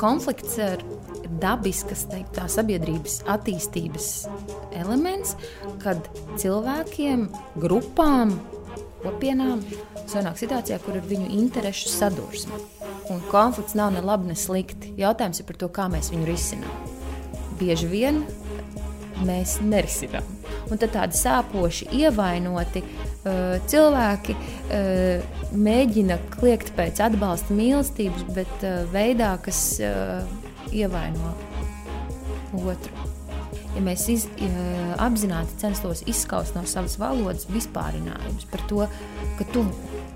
konflikts ir dabisks teikt, tā, sabiedrības attīstības elements, kad cilvēkiem, grupām, kopienām sanāk situācijā, kur ir viņu interesu sadursme. Un konflikts nav ne labi, ne slikti. Jautājums ir par to, kā mēs viņu risinām. Bieži vien mēs nerisinām. Un tad tādi sāpoši, ievainoti uh, cilvēki uh, mēģina kliegt pēc atbalsta mīlestības, bet veidā, kas ievaino otru. Ja mēs iz, ja apzināti censtos izskaust no savas valodas vispārinājumus par to, ka tu,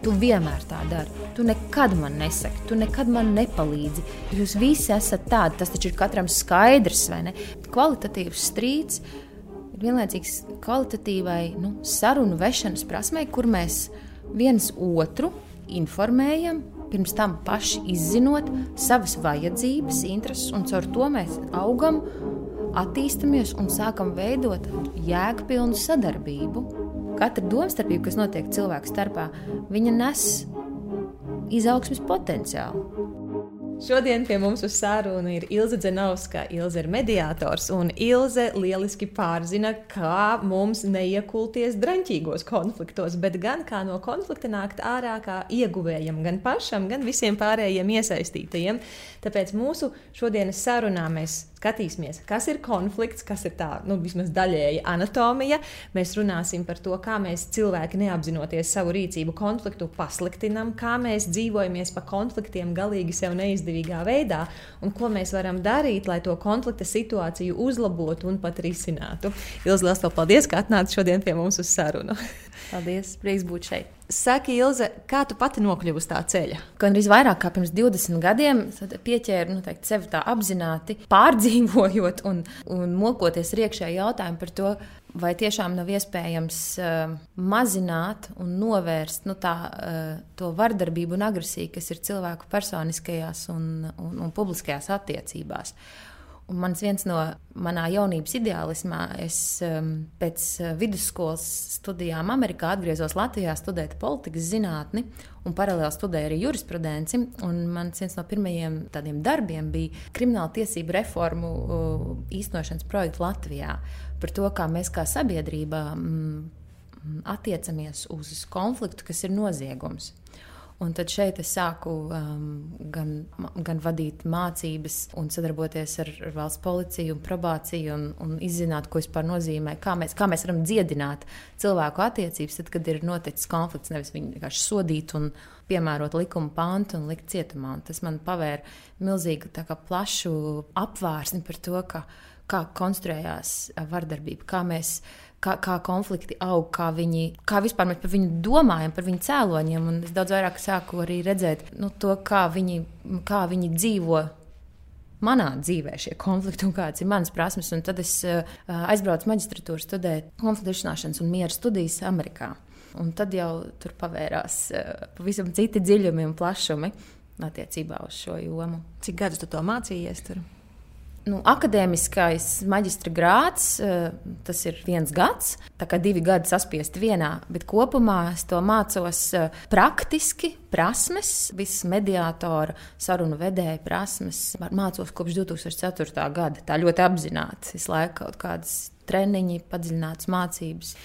tu vienmēr tā dari, tu nekad man nesaki, tu nekad man nepalīdzi. Jūs visi esat tādi, tas taču ir katram skaidrs, vai ne? Kvalitatīvs strīds ir vienlaicīgs kvalitatīvai nu, sarunu vešanas prasmei, kur mēs viens otru informējam, pirms tam paši izzinot savas vajadzības, intereses, un caur to mēs augam, attīstāmies un sākam veidot jēgpilnu sadarbību. Katra domstarpība, kas notiek cilvēku starpā, viņa nes izaugsmes potenciālu. Šodien pie mums uz sarunu ir Ilze Zenovska. Ilze ir mediātors, un Ilze lieliski pārzina, kā mums neiekulties draņķīgos konfliktos, bet gan kā no konflikta nākt ārā kā ieguvējam gan pašam, gan visiem pārējiem iesaistītajiem. Tāpēc mūsu šodienas sarunā mēs skatīsimies, kas ir konflikts, kas ir tā, nu, vismaz daļēji anatomija. Mēs runāsim par to, kā mēs cilvēki neapzinoties savu rīcību konfliktu pasliktinam, kā mēs dzīvojamies pa konfliktiem galīgi sev neizdevīgā veidā un ko mēs varam darīt, lai to konflikta situāciju uzlabotu un pat risinātu. Ilzi, liels paldies, ka atnāci šodien pie mums uz sarunu. Paldies, prieks būt šeit. Saki, Ilze, kā tu pati nokļuvi uz tā ceļa? Gan arī vairāk kā pirms 20 gadiem pieķēru nu, teikt, sevi tā apzināti, pārdzīvojot un, un mokoties ar iekšēju jautājumu par to, vai tiešām nav iespējams uh, mazināt un novērst nu, tā, uh, to vardarbību un agresiju, kas ir cilvēku personiskajās un, un, un publiskajās attiecībās. Un mans viens no manā jaunības ideālismā, es um, pēc uh, vidusskolas studijām Amerikā atgriezos Latvijā studēt politikas zinātni un paralēli studēju arī jurisprudenci. Mans viens no pirmajiem tādiem darbiem bija krimināla tiesību reformu uh, īstenošanas projekts Latvijā par to, kā mēs kā sabiedrība mm, attiecamies uz konfliktu, kas ir noziegums. Un tad šeit es sāku um, gan, gan vadīt mācības, gan sadarboties ar, ar valsts policiju un probāciju un, un izzināt, ko vispār nozīmē, kā mēs, kā mēs varam dziedināt cilvēku attiecības, tad, kad ir noticis konflikts, nevis viņu vienkārši sodīt un piemērot likuma pantu un likt cietumā. Un tas man pavēra milzīgu plašu apvārsni par to, ka, kā konstruējās vardarbība, kā mēs kā, kā konflikti aug, kā viņi, kā vispār mēs par viņu domājam, par viņu cēloņiem. Un es daudz vairāk sāku arī redzēt nu, to, kā viņi, kā viņi dzīvo. Manā dzīvē šie konflikti un kādas ir manas prasmes. Un tad es uh, aizbraucu maģistratūru studēt konfliktu risināšanas un miera studijas Amerikā. Un tad jau tur pavērās uh, pavisam citi dziļumi un plašumi attiecībā uz šo jomu. Cik gadus tu to mācījies? Tur? Nu, akadēmiskais maģistra grāds, eh, tas ir viens gads, tā kā divi gadi saspiesti vienā, bet kopumā es to mācos eh, praktiski, prasmes, visas mediātora, sarunu vedēja prasmes. Mācos kopš 2004. gada, tā ļoti apzināti. Es laiku kaut kādas treniņi, padziļinātas mācības.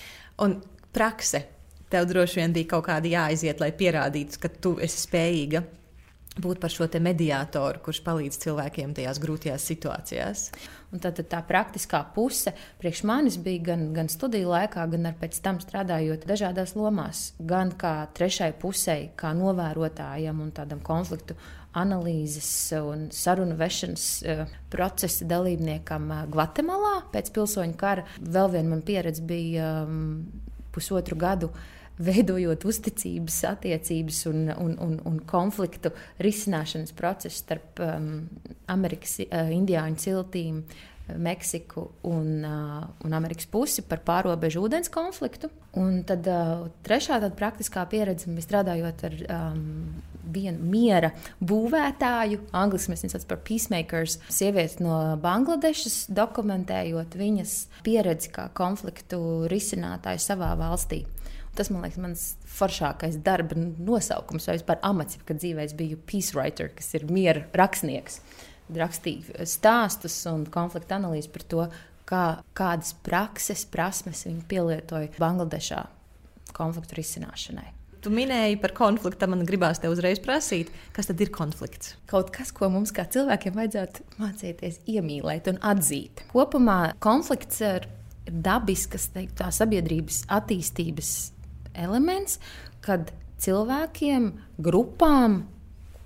Un prakse. Tev droši vien bija kaut kāda jāaiziet, lai pierādītu, ka tu esi spējīga būt par šo mediātoru, kurš palīdz cilvēkiem tajās grūtajās situācijās. Un tad, tad tā praktiskā puse priekš manis bija gan, gan studiju laikā, gan arī pēc tam strādājot dažādās lomās. Gan kā trešai pusei, kā novērotājam un tādam konfliktu analīzes un sarunu vešanas uh, procesa dalībniekam uh, Gvatemalā pēc pilsoņu kara. Vēl viena man pieredze bija um, pusotru gadu veidojot uzticības attiecības un, un, un, un konfliktu risināšanas procesu starp um, Amerikas uh, indiāņu ciltīm. Meksiku un, uh, un Amerikas pusi par pārobežu ūdens konfliktu. Un tad uh, trešā tāda praktiskā pieredze bija strādājot ar um, vienu miera būvētāju, angļuiski mēs viņu saucam par peacemakers, sievieti no Bangladešas, dokumentējot viņas pieredzi kā konfliktu risinātāju savā valstī. Tas man liekas, mans foršākais darba nosaukums, vai vispār amats, kad dzīvē es biju peace writer, kas ir miera rakstnieks. rakstīja stāstus un konflikta analīzi par to, kā, kādas prakses, prasmes viņi pielietoja Bangladešā konfliktu risināšanai. Tu minēji par konfliktu, man gribās te uzreiz prasīt, kas tad ir konflikts? Kaut kas, ko mums kā cilvēkiem vajadzētu mācīties iemīlēt un atzīt. Kopumā konflikts ir dabisks teikt, sabiedrības attīstības elements, kad cilvēkiem, grupām,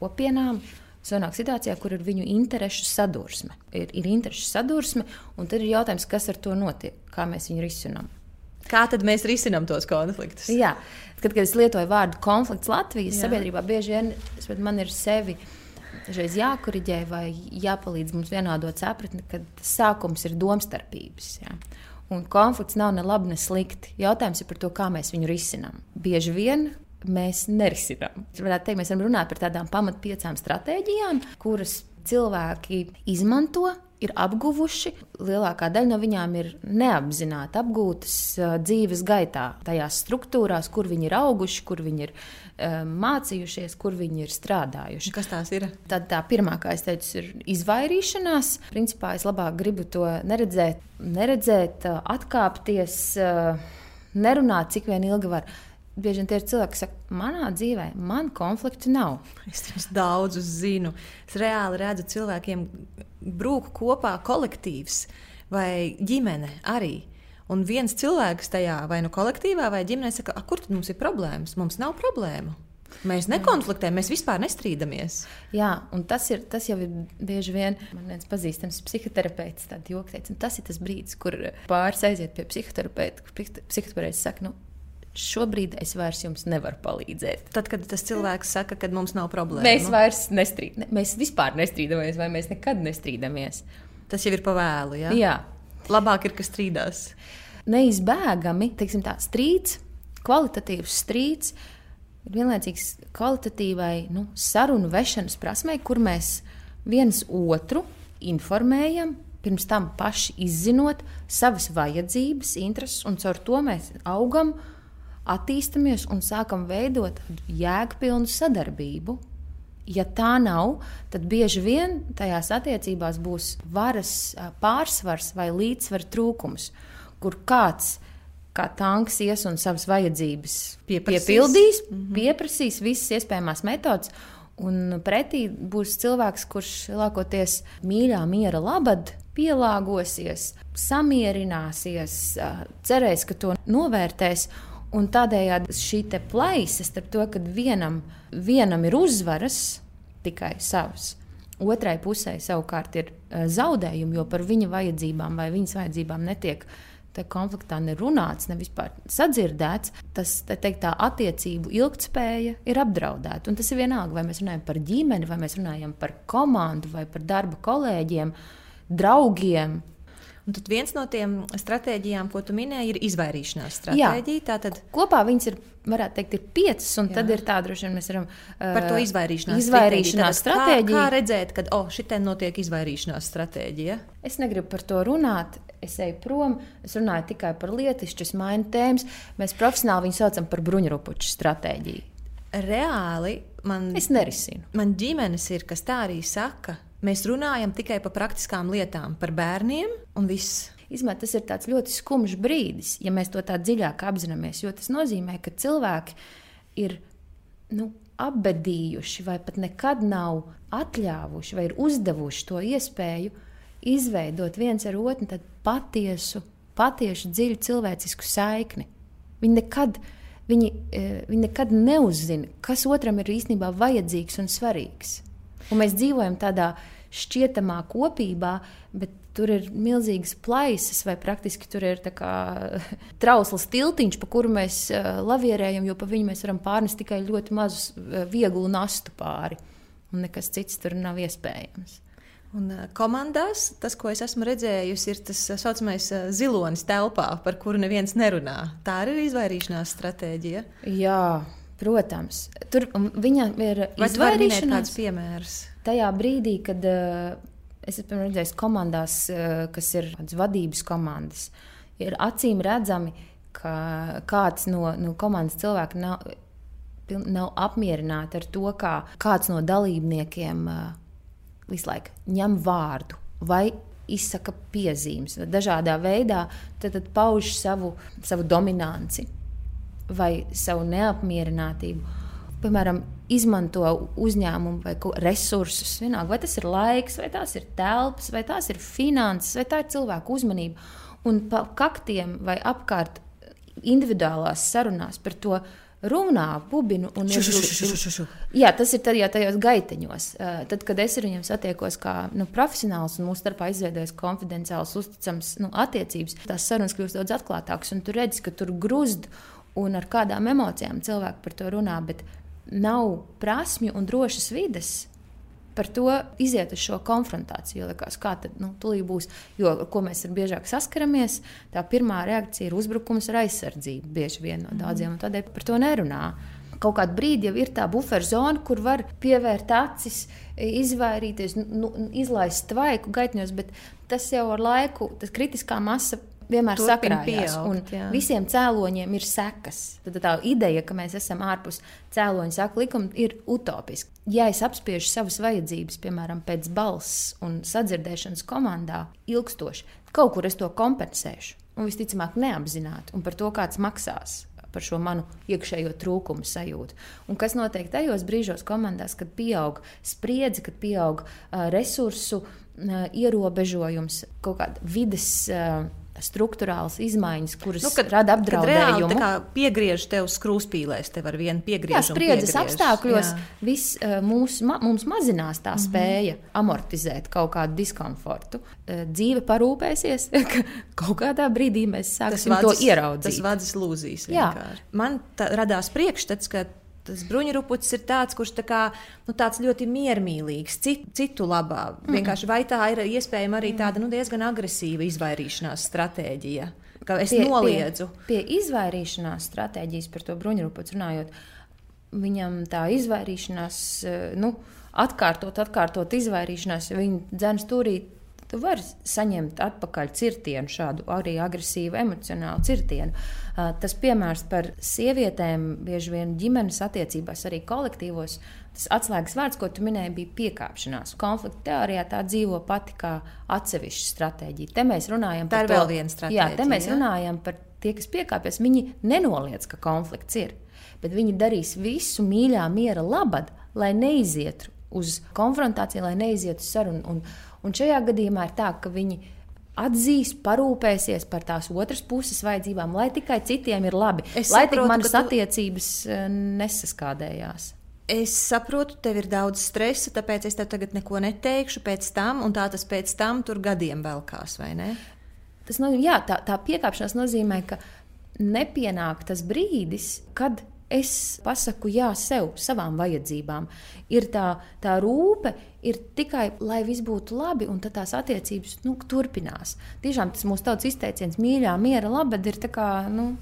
kopienām sanāk situācijā, kur ir viņu interesu sadursme. Ir, ir interesu sadursme, un tad ir jautājums, kas ar to notiek, kā mēs viņu risinām. Kā tad mēs risinām tos konfliktus? Jā, kad, kad es lietoju vārdu konflikts Latvijas Jā. sabiedrībā, bieži vien man ir sevi dažreiz jākoriģē vai jāpalīdz mums vienādot sapratni, ka sākums ir domstarpības. Jā. Un konflikts nav ne labi, ne slikti. Jautājums ir par to, kā mēs viņu risinām. Bieži vien mēs nerisinām. Varētu teikt, mēs varam runāt par tādām pamat piecām stratēģijām, kuras cilvēki izmanto ir apguvuši. Lielākā daļa no viņām ir neapzināti apgūtas dzīves gaitā, tajās struktūrās, kur viņi ir auguši, kur viņi ir mācījušies, kur viņi ir strādājuši. Kas tās ir? Tad tā pirmā, kā es teicu, ir izvairīšanās. Principā es labāk gribu to neredzēt, neredzēt atkāpties, nerunāt, cik vien ilgi var bieži vien tie ir cilvēki, kas saka, manā dzīvē man konfliktu nav. Es daudzus zinu. Es reāli redzu cilvēkiem, brūku kopā kolektīvs vai ģimene arī. Un viens cilvēks tajā vai nu kolektīvā vai ģimenē saka, kur tad mums ir problēmas? Mums nav problēmu. Mēs nekonfliktējam, mēs vispār nestrīdamies. Jā, un tas, ir, tas jau ir bieži vien man viens pazīstams psihoterapeits. Tas ir tas brīdis, kur pāris aiziet pie psihoterapeita. Psihoterapeits saka, nu, šobrīd es vairs jums nevaru palīdzēt. Tad, kad tas cilvēks saka, ka mums nav problēma, mēs vairs nestrīdamies. Mēs vispār nestrīdamies, vai mēs nekad nestrīdamies. Tas jau ir pavēlu. Ja? Jā, labāk ir, ka strīdās. Neizbēgami, teiksim, tā strīds, kvalitatīvs strīds. Ir vienlaicīgs kvalitatīvai nu, sarunu vešanas prasmei, kur mēs viens otru informējam, pirms tam paši izzinot savas vajadzības, intereses, un caur to mēs augam uh, attīstamies un sākam veidot jēgpilnu sadarbību. Ja tā nav, tad bieži vien tajās attiecībās būs varas pārsvars vai līdzsvara trūkums, kur kāds kā tanks ies un savas vajadzības pieprasīs. piepildīs, mm -hmm. pieprasīs visas iespējamās metodas. Un pretī būs cilvēks, kurš lielākoties mīļā, miera labad, pielāgosies, samierināsies, cerēs, ka to novērtēs Un tādējādi šī plaisa starp to, ka vienam, vienam ir uzvaras tikai savas, otrai pusē savukārt ir uh, zaudējumi, jo par viņa vajadzībām vai viņas vajadzībām netiek konfliktā nerunāts, ne vispār sadzirdēts. Tas teikt, tā attiecību ilgspēja ir apdraudēta. Un tas ir vienalga, vai mēs runājam par ģimeni, vai mēs runājam par komandu, vai par darba kolēģiem, draugiem, Un tad viens no tiem stratēģijām, ko tu minēji, ir izvairīšanās stratēģija. Tātad... Kopā viņas ir, varētu teikt, ir piecas, un Jā. tad ir tā, droši vien mēs varam uh, par to izvairīšanās, izvairīšanās stratēģiju. Kā, kā redzēt, ka oh, šitā notiek izvairīšanās stratēģija? Es negribu par to runāt. Es eju prom, es runāju tikai par lietišķu, mainu tēmas. Mēs profesionāli viņu saucam par bruņurupuču stratēģiju. Reāli man, es nerisinu. Man ģimenes ir, kas tā arī saka Mēs runājam tikai par praktiskām lietām, par bērniem un viss. Izmēr, tas ir ļoti skumjš brīdis, ja mēs to tā dziļāk apzināmies. Jo tas nozīmē, ka cilvēki ir nu, apbedījuši, vai pat nekad nav atļāvuši, vai ir uzdevuši to iespēju izveidot viens ar otru patiesu, patiesu dziļu cilvēcisku saikni. Viņi nekad, viņi, eh, viņi nekad neuzzina, kas otram ir īstenībā vajadzīgs un svarīgs. Un mēs dzīvojam tādā šķietamā kopībā, bet tur ir milzīgas plaisas, vai praktiski tur ir kā, trausls tiltiņš, pa kuru mēs uh, lavierējam, jo pa viņu mēs varam pārnest tikai ļoti mazu, uh, vieglu nastu pāri. Un nekas cits tur nav iespējams. Un uh, komandās tas, ko es esmu redzējusi, ir tas tā saucamais zilonis telpā, par kuru neviens nerunā. Tā arī ir izvairīšanās stratēģija. Jā, Protams, tur viņam ir izvairīšanās piemērs. Tajā brīdī, kad uh, es esmu redzējis komandās, uh, kas ir vadības komandas, ir acīm redzami, ka kāds no, no komandas cilvēku nav, nav apmierināts ar to, kā kāds no dalībniekiem uh, visu laiku ņem vārdu vai izsaka piezīmes, dažādā veidā tad, tad pauž savu, savu dominanci vai savu neapmierinātību. Piemēram, izmanto uzņēmumu vai resursus. Vienalga, vai tas ir laiks, vai tās ir telpas, vai tās ir finanses, vai tā ir cilvēku uzmanība. Un pa kaktiem vai apkārt individuālās sarunās par to runā, bubinu. Šu, šu. Jā, tas ir tad, jau tajos gaiteņos. Tad, kad es ar viņiem satiekos kā nu, profesionāls un mūsu starpā izveidojas konfidenciāls, uzticams nu, attiecības, tās sarunas kļūst daudz atklātākas. Un tu redzi, ka tur grūst un ar kādām emocijām cilvēki par to runā, bet nav prasmju un drošas vidas par to iziet uz šo konfrontāciju. Liekas, kā tad nu, būs? Jo, ko mēs ar biežāk saskaramies, tā pirmā reakcija ir uzbrukums ar aizsardzību. Bieži vien no daudziem, un tādēļ par to nerunā. Kaut kādā brīdī jau ir tā buferzona, kur var pievērt acis, izvairīties, nu, izlaist tvaiku gaitņos, bet tas jau ar laiku, tas kritiskā masa vienmēr jā. visiem cēloņiem ir sekas. Tad tā ideja, ka mēs esam ārpus cēloņa saka likuma, ir utopiska. Ja es apspiežu savas vajadzības, piemēram, pēc balss un sadzirdēšanas komandā, ilgstoši, kaut kur es to kompensēšu. Un visticamāk, neapzināti, un par to kāds maksās par šo manu iekšējo trūkumu sajūtu. Un kas notiek tajos brīžos, komandās, kad pieaug spriedzi, kad pieaug uh, resursu uh, ierobežojums, kaut kāda vidas. Uh, struktūrāls izmaiņas, kuras nu, kad, rada apdraudējumu. Kad reāli piegriež tev skrūspīlēs, tev ar vienu piegriežu. Jā, spriedzes apstākļos viss mūs, ma, mums mazinās tā mm -hmm. spēja amortizēt kaut kādu diskomfortu. Dzīve parūpēsies, ka kaut kādā brīdī mēs sāksim vadzis, to ieraudzīt. Tas vadzis lūzīs. Man tā, radās priekšstats, ka tas bruņurupucis ir tāds, kurš tā kā, nu, tāds ļoti miermīlīgs, citu, citu labā. Mm. Vienkārši vai tā ir iespējama arī tāda nu, diezgan agresīva izvairīšanās stratēģija? Ka es pie, noliedzu. Pie, pie izvairīšanās stratēģijas par to bruņurupuci runājot, viņam tā izvairīšanās, eh, nu, atkārtot, atkārtot izvairīšanās, ja viņi dzēns turīt tu vari saņemt atpakaļ cirtienu, šādu arī agresīvu, emocionālu cirtienu. Tas piemērs par sievietēm bieži vien ģimenes attiecībās, arī kolektīvos. Tas atslēgas vārds, ko tu minēji, bija piekāpšanās. Konflikta teorijā tā dzīvo pati kā atsevišķa stratēģija. Te mēs runājam tā par vēl viena stratēģija. Jā, te mēs ja? runājam par tie, kas piekāpjas. Viņi nenoliedz, ka konflikts ir, bet viņi darīs visu mīļā miera labad, lai neizietu uz konfrontāciju, lai neizietu uz sarunu. Un, Un šajā gadījumā ir tā, ka viņi atzīs, parūpēsies par tās otras puses vajadzībām, lai tikai citiem ir labi, es lai saprotu, tik manas tu... attiecības eh, nesaskādējās. Es saprotu, tev ir daudz stresa, tāpēc es tev tagad neko neteikšu pēc tam, un tā tas pēc tam tur gadiem velkās, vai ne? Tas nozīmē, jā, tā, tā piekāpšanās nozīmē, ka nepienāk tas brīdis, kad es pasaku jā sev, savām vajadzībām. Ir tā, tā rūpe, ir tikai, lai viss būtu labi, un tad tās attiecības nu, turpinās. Tiešām tas mūsu tautas izteiciens, mīļā, miera, laba, ir tā kā. Nu,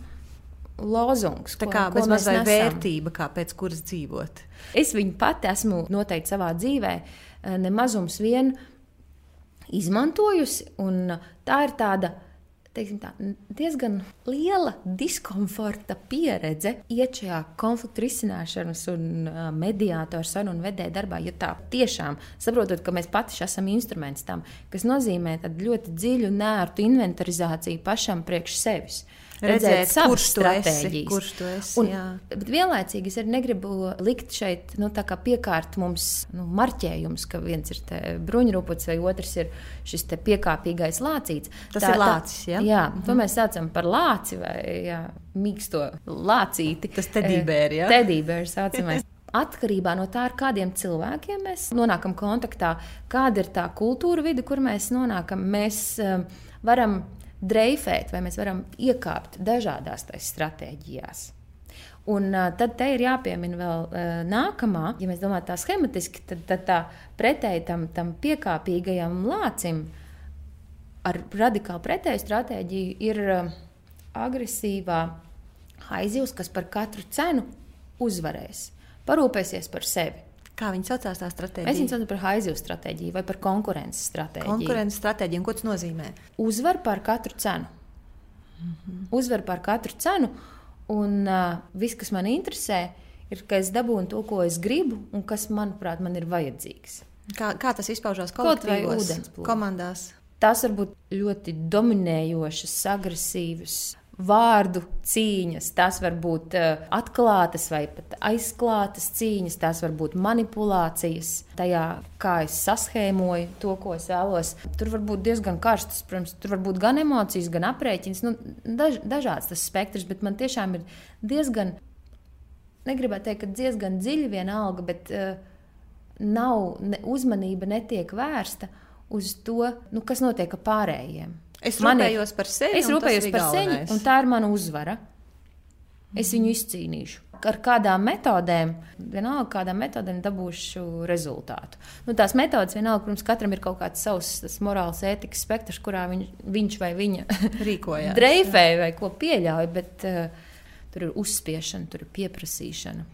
Lozungs, tā kā bezmaz vai vērtība, kā pēc kuras dzīvot. Es viņu pati esmu noteikti savā dzīvē, eh, nemazums vien izmantojusi, un tā ir tāda tā, diezgan liela diskomforta pieredze iet šajā konfliktu risināšanas un mediātoru sarunu vedēju darbā. Jo tā tiešām saprotot, ka mēs paši esam instruments tam, kas nozīmē ļoti dziļu, nērtu inventarizāciju pašam priekš sevis redzēt, redzēt kurš tu esi. Kurš tu esi un, bet vienlaicīgi es arī negribu likt šeit nu, piekārt mums nu, marķējums, ka viens ir bruņurupucis vai otrs ir šis piekāpīgais lācīts. Tas tā, ir lācis. Ja? Jā, mhm. to mēs saucam par lāci vai jā, mīksto lācīti. Tas tedībērs. Ja? Tedībērs saucamais. Atkarībā no tā, ar kādiem cilvēkiem mēs nonākam kontaktā, kāda ir tā kultūra vide, kur mēs nonākam, mēs um, varam dreifēt, vai mēs varam iekāpt dažādās stratēģijās. Un uh, tad te ir jāpiemina vēl uh, nākamā, ja mēs domājam tā schematiski, tad, tad tā pretēji tam, tam piekāpīgajam lācim ar radikāli pretēju stratēģiju ir uh, agresīvā aizjūs, kas par katru cenu uzvarēs, parūpēsies par sevi. Kā viņi saucās tā stratēģija? Es viņu saucu par haizivju stratēģiju vai par konkurences stratēģiju. Konkurences stratēģija, ko tas nozīmē? Uzvar par katru cenu. Mm -hmm. Uzvar par katru cenu, un uh, viss, kas man interesē, ir, ka es dabūnu to, ko es gribu, un kas, manuprāt, man ir vajadzīgs. Kā, kā tas izpaužās kolektīvos, komandās? Tās var būt ļoti dominējošas, agresīvas, vārdu cīņas, tās var būt uh, atklātas vai pat aizklātas cīņas, tās var būt manipulācijas tajā, kā es saschēmoju to, ko es vēlos. Tur var būt diezgan karstas, protams, tur var būt gan emocijas, gan aprēķins, nu, daž, dažāds tas spektrs, bet man tiešām ir diezgan, negribētu teikt, ka diezgan dziļi vienalga, bet uh, nav, ne, uzmanība netiek vērsta uz to, nu, kas notiek ar pārējiem. Es Man ir- rūpējos par sevi. Es rūpējos par sevi, un tā ir mana uzvara. Es viņu izcīnīšu. Ar kādām metodēm, vienalga, kādām metodēm dabūšu rezultātu. Nu, tās metodas, vienalga, protams, katram ir kaut kāds savs morāls, ētikas spektrs, kurā viņ, viņš vai viņa Rīkojās, dreifē vai ko pieļauj, bet uh, tur ir uzspiešana, tur ir pieprasīšana.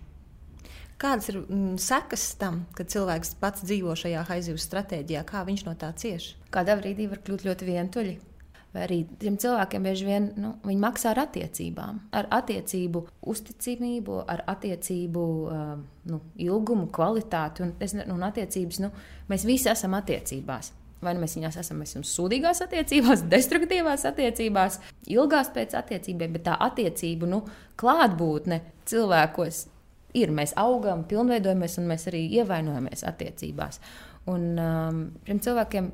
Kādas ir mm, sekas tam, kad cilvēks pats dzīvo šajā haizivs stratēģijā? Kā viņš no tā cieš? Kādā brīdī var kļūt ļoti vientuļi. Vai arī tiem cilvēkiem bieži vien nu, viņi maksā ar attiecībām, ar attiecību uzticamību, ar attiecību nu, ilgumu, kvalitāti. Un, es, un attiecības, nu, mēs visi esam attiecībās. Vai nu mēs viņās esam, mēs esam sūdīgās attiecībās, destruktīvās attiecībās, ilgās pēc attiecībām, bet tā attiecību nu, klātbūtne cilvēkos ir. Mēs augam, pilnveidojamies un mēs arī ievainojamies attiecībās. Un um, šiem cilvēkiem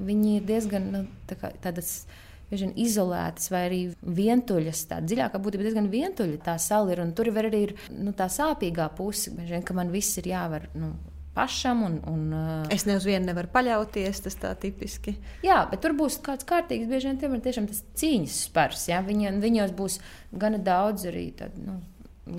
viņi ir diezgan nu, tā kā tādas. vien Izolētas vai arī vientuļas. Tā dziļākā būtība diezgan vientuļa tā sala ir. un Tur var arī ir nu, tā sāpīgā puse, vien, ka man viss ir jāvar nu, pašam. Un, un, Es ne uz vienu nevaru paļauties, tas tā tipiski. Jā, bet tur būs kāds kārtīgs, bieži vien tiem ir tiešām tas cīņas spērs. Ja? Viņi, viņos būs gana daudz arī tād, nu,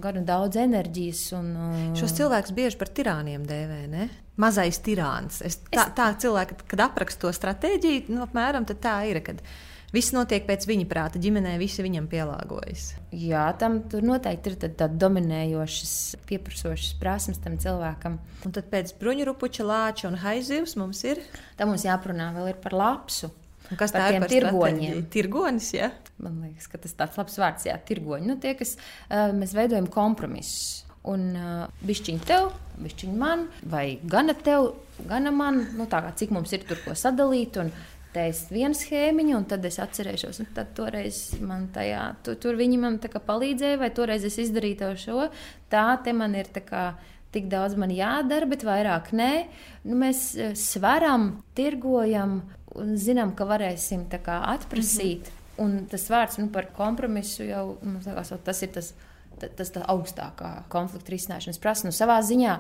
gana daudz enerģijas. Un, uh, Šos cilvēkus bieži par tirāniem dēvē. Ne? Mazais tirāns. Es, tā, tā cilvēki, kad apraksta to stratēģiju, nu, apmēram tad tā ir. Kad viss notiek pēc viņa prāta, ģimenē visi viņam pielāgojas. Jā, tam tur noteikti ir tāda dominējošas, pieprasošas prasmes tam cilvēkam. Un tad pēc bruņurupuča, lāča un haizivs mums ir. Tam mums jāprunā vēl par lapsu. Un kas Par tā ir par tirgoņiem. Tirgonis, ja? Man liekas, ka tas ir tāds labs vārds, jā, tirgoņi. Nu, tie, kas uh, mēs veidojam kompromisus. Un uh, bišķiņi tev, bišķiņi man, vai gana tev, gana man, nu, tā kā cik mums ir tur ko sadalīt. Un, Te ir viena schēmiņa, un tad es atcerēšos, un tad toreiz man tajā, tu, tur viņi man palīdzēja, vai toreiz es izdarīju to šo. Tā te man ir tā kā tik daudz man jādara, bet vairāk nē. Nu, mēs sveram, tirgojam, zinām, ka varēsim kā atprasīt. Mm -hmm. Un tas vārds nu, par kompromisu jau nu, kā, tas ir tas. ta- Tas ir augstākā konflikta risināšanas prasa. Nu, savā ziņā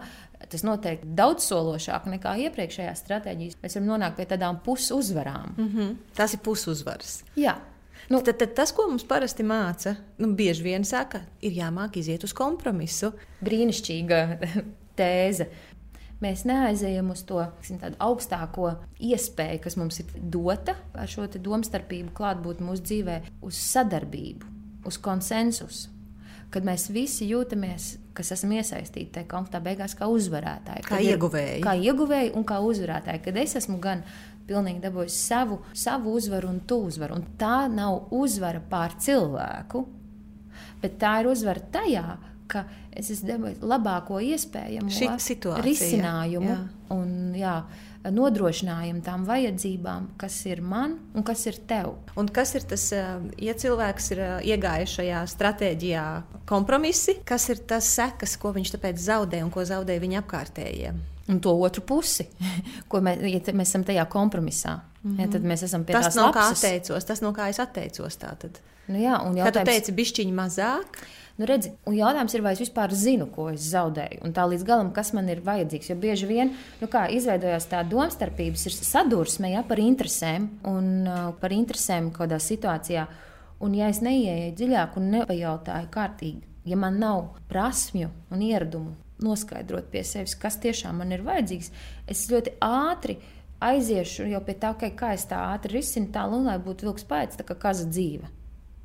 tas noteikti daudz sološāk nekā iepriekšējā stratēģijā. Mēs varam nonākt pie tādām pusuzvarām. Mm. Mm -hmm. Tas ir pusuzvars. Jā, Nu, tad, tad tas, ko mums parasti māca, nu, bieži vien saka, ir jāmāk iziet uz kompromisu. brīnišķīga tēze. Mēs neaizejam uz to tiksim, augstāko iespēju, kas mums ir dota ar šo domstarpību, klātbūtni mūsu dzīvē, uz sadarbību, uz konsensusu. Kad mēs visi jūtamies, kas esam iesaistīti tajā konfliktā, beigās kā uzvarētāji. Kā ieguvēji. Kā ieguvēji un kā uzvarētāji. Kad es esmu gan pilnīgi dabūjis savu, savu uzvaru un tu uzvaru, un tā nav uzvara pār cilvēku, Bet tā ir uzvara tajā, ka es esmu devis labāko iespējamo risinājumu jā. un jā, nodrošinājumu tām vajadzībām, kas ir man un kas ir tev. Un kas ir tas, eh, ja cilvēks ir eh, iegājis šajā stratēģijā kompromisi, kas ir tas sekas, ko viņš tāpēc zaudē un ko zaudē viņa apkārtējie? Un to otru pusi, ko mēs, ja mēs esam tajā kompromisā, mm -hmm. ja, tad mēs esam pie Tas no kā atteicos, tas no kā es atteicos. Tātad. Nu, jā, un Kad tu jautājums, teici, bišķiņi mazāk, Nu, redzi, un jautājums ir, vai es vispār zinu, ko es zaudēju, un tā līdz galam, kas man ir vajadzīgs. Jo bieži vien nu kā, izveidojās tā domstarpības, ir sadursme ja, par interesēm un uh, par interesēm kādā situācijā. Un, ja es neieeju dziļāk un nepajautāju kārtīgi, ja man nav prasmju un ieradumu noskaidrot pie sevis, kas tiešām man ir vajadzīgs, es ļoti ātri aiziešu jau pie tā, ka, kā es tā ātri risinu, tā nu, lai būtu vilks pēc, tā kā kaza dzīve.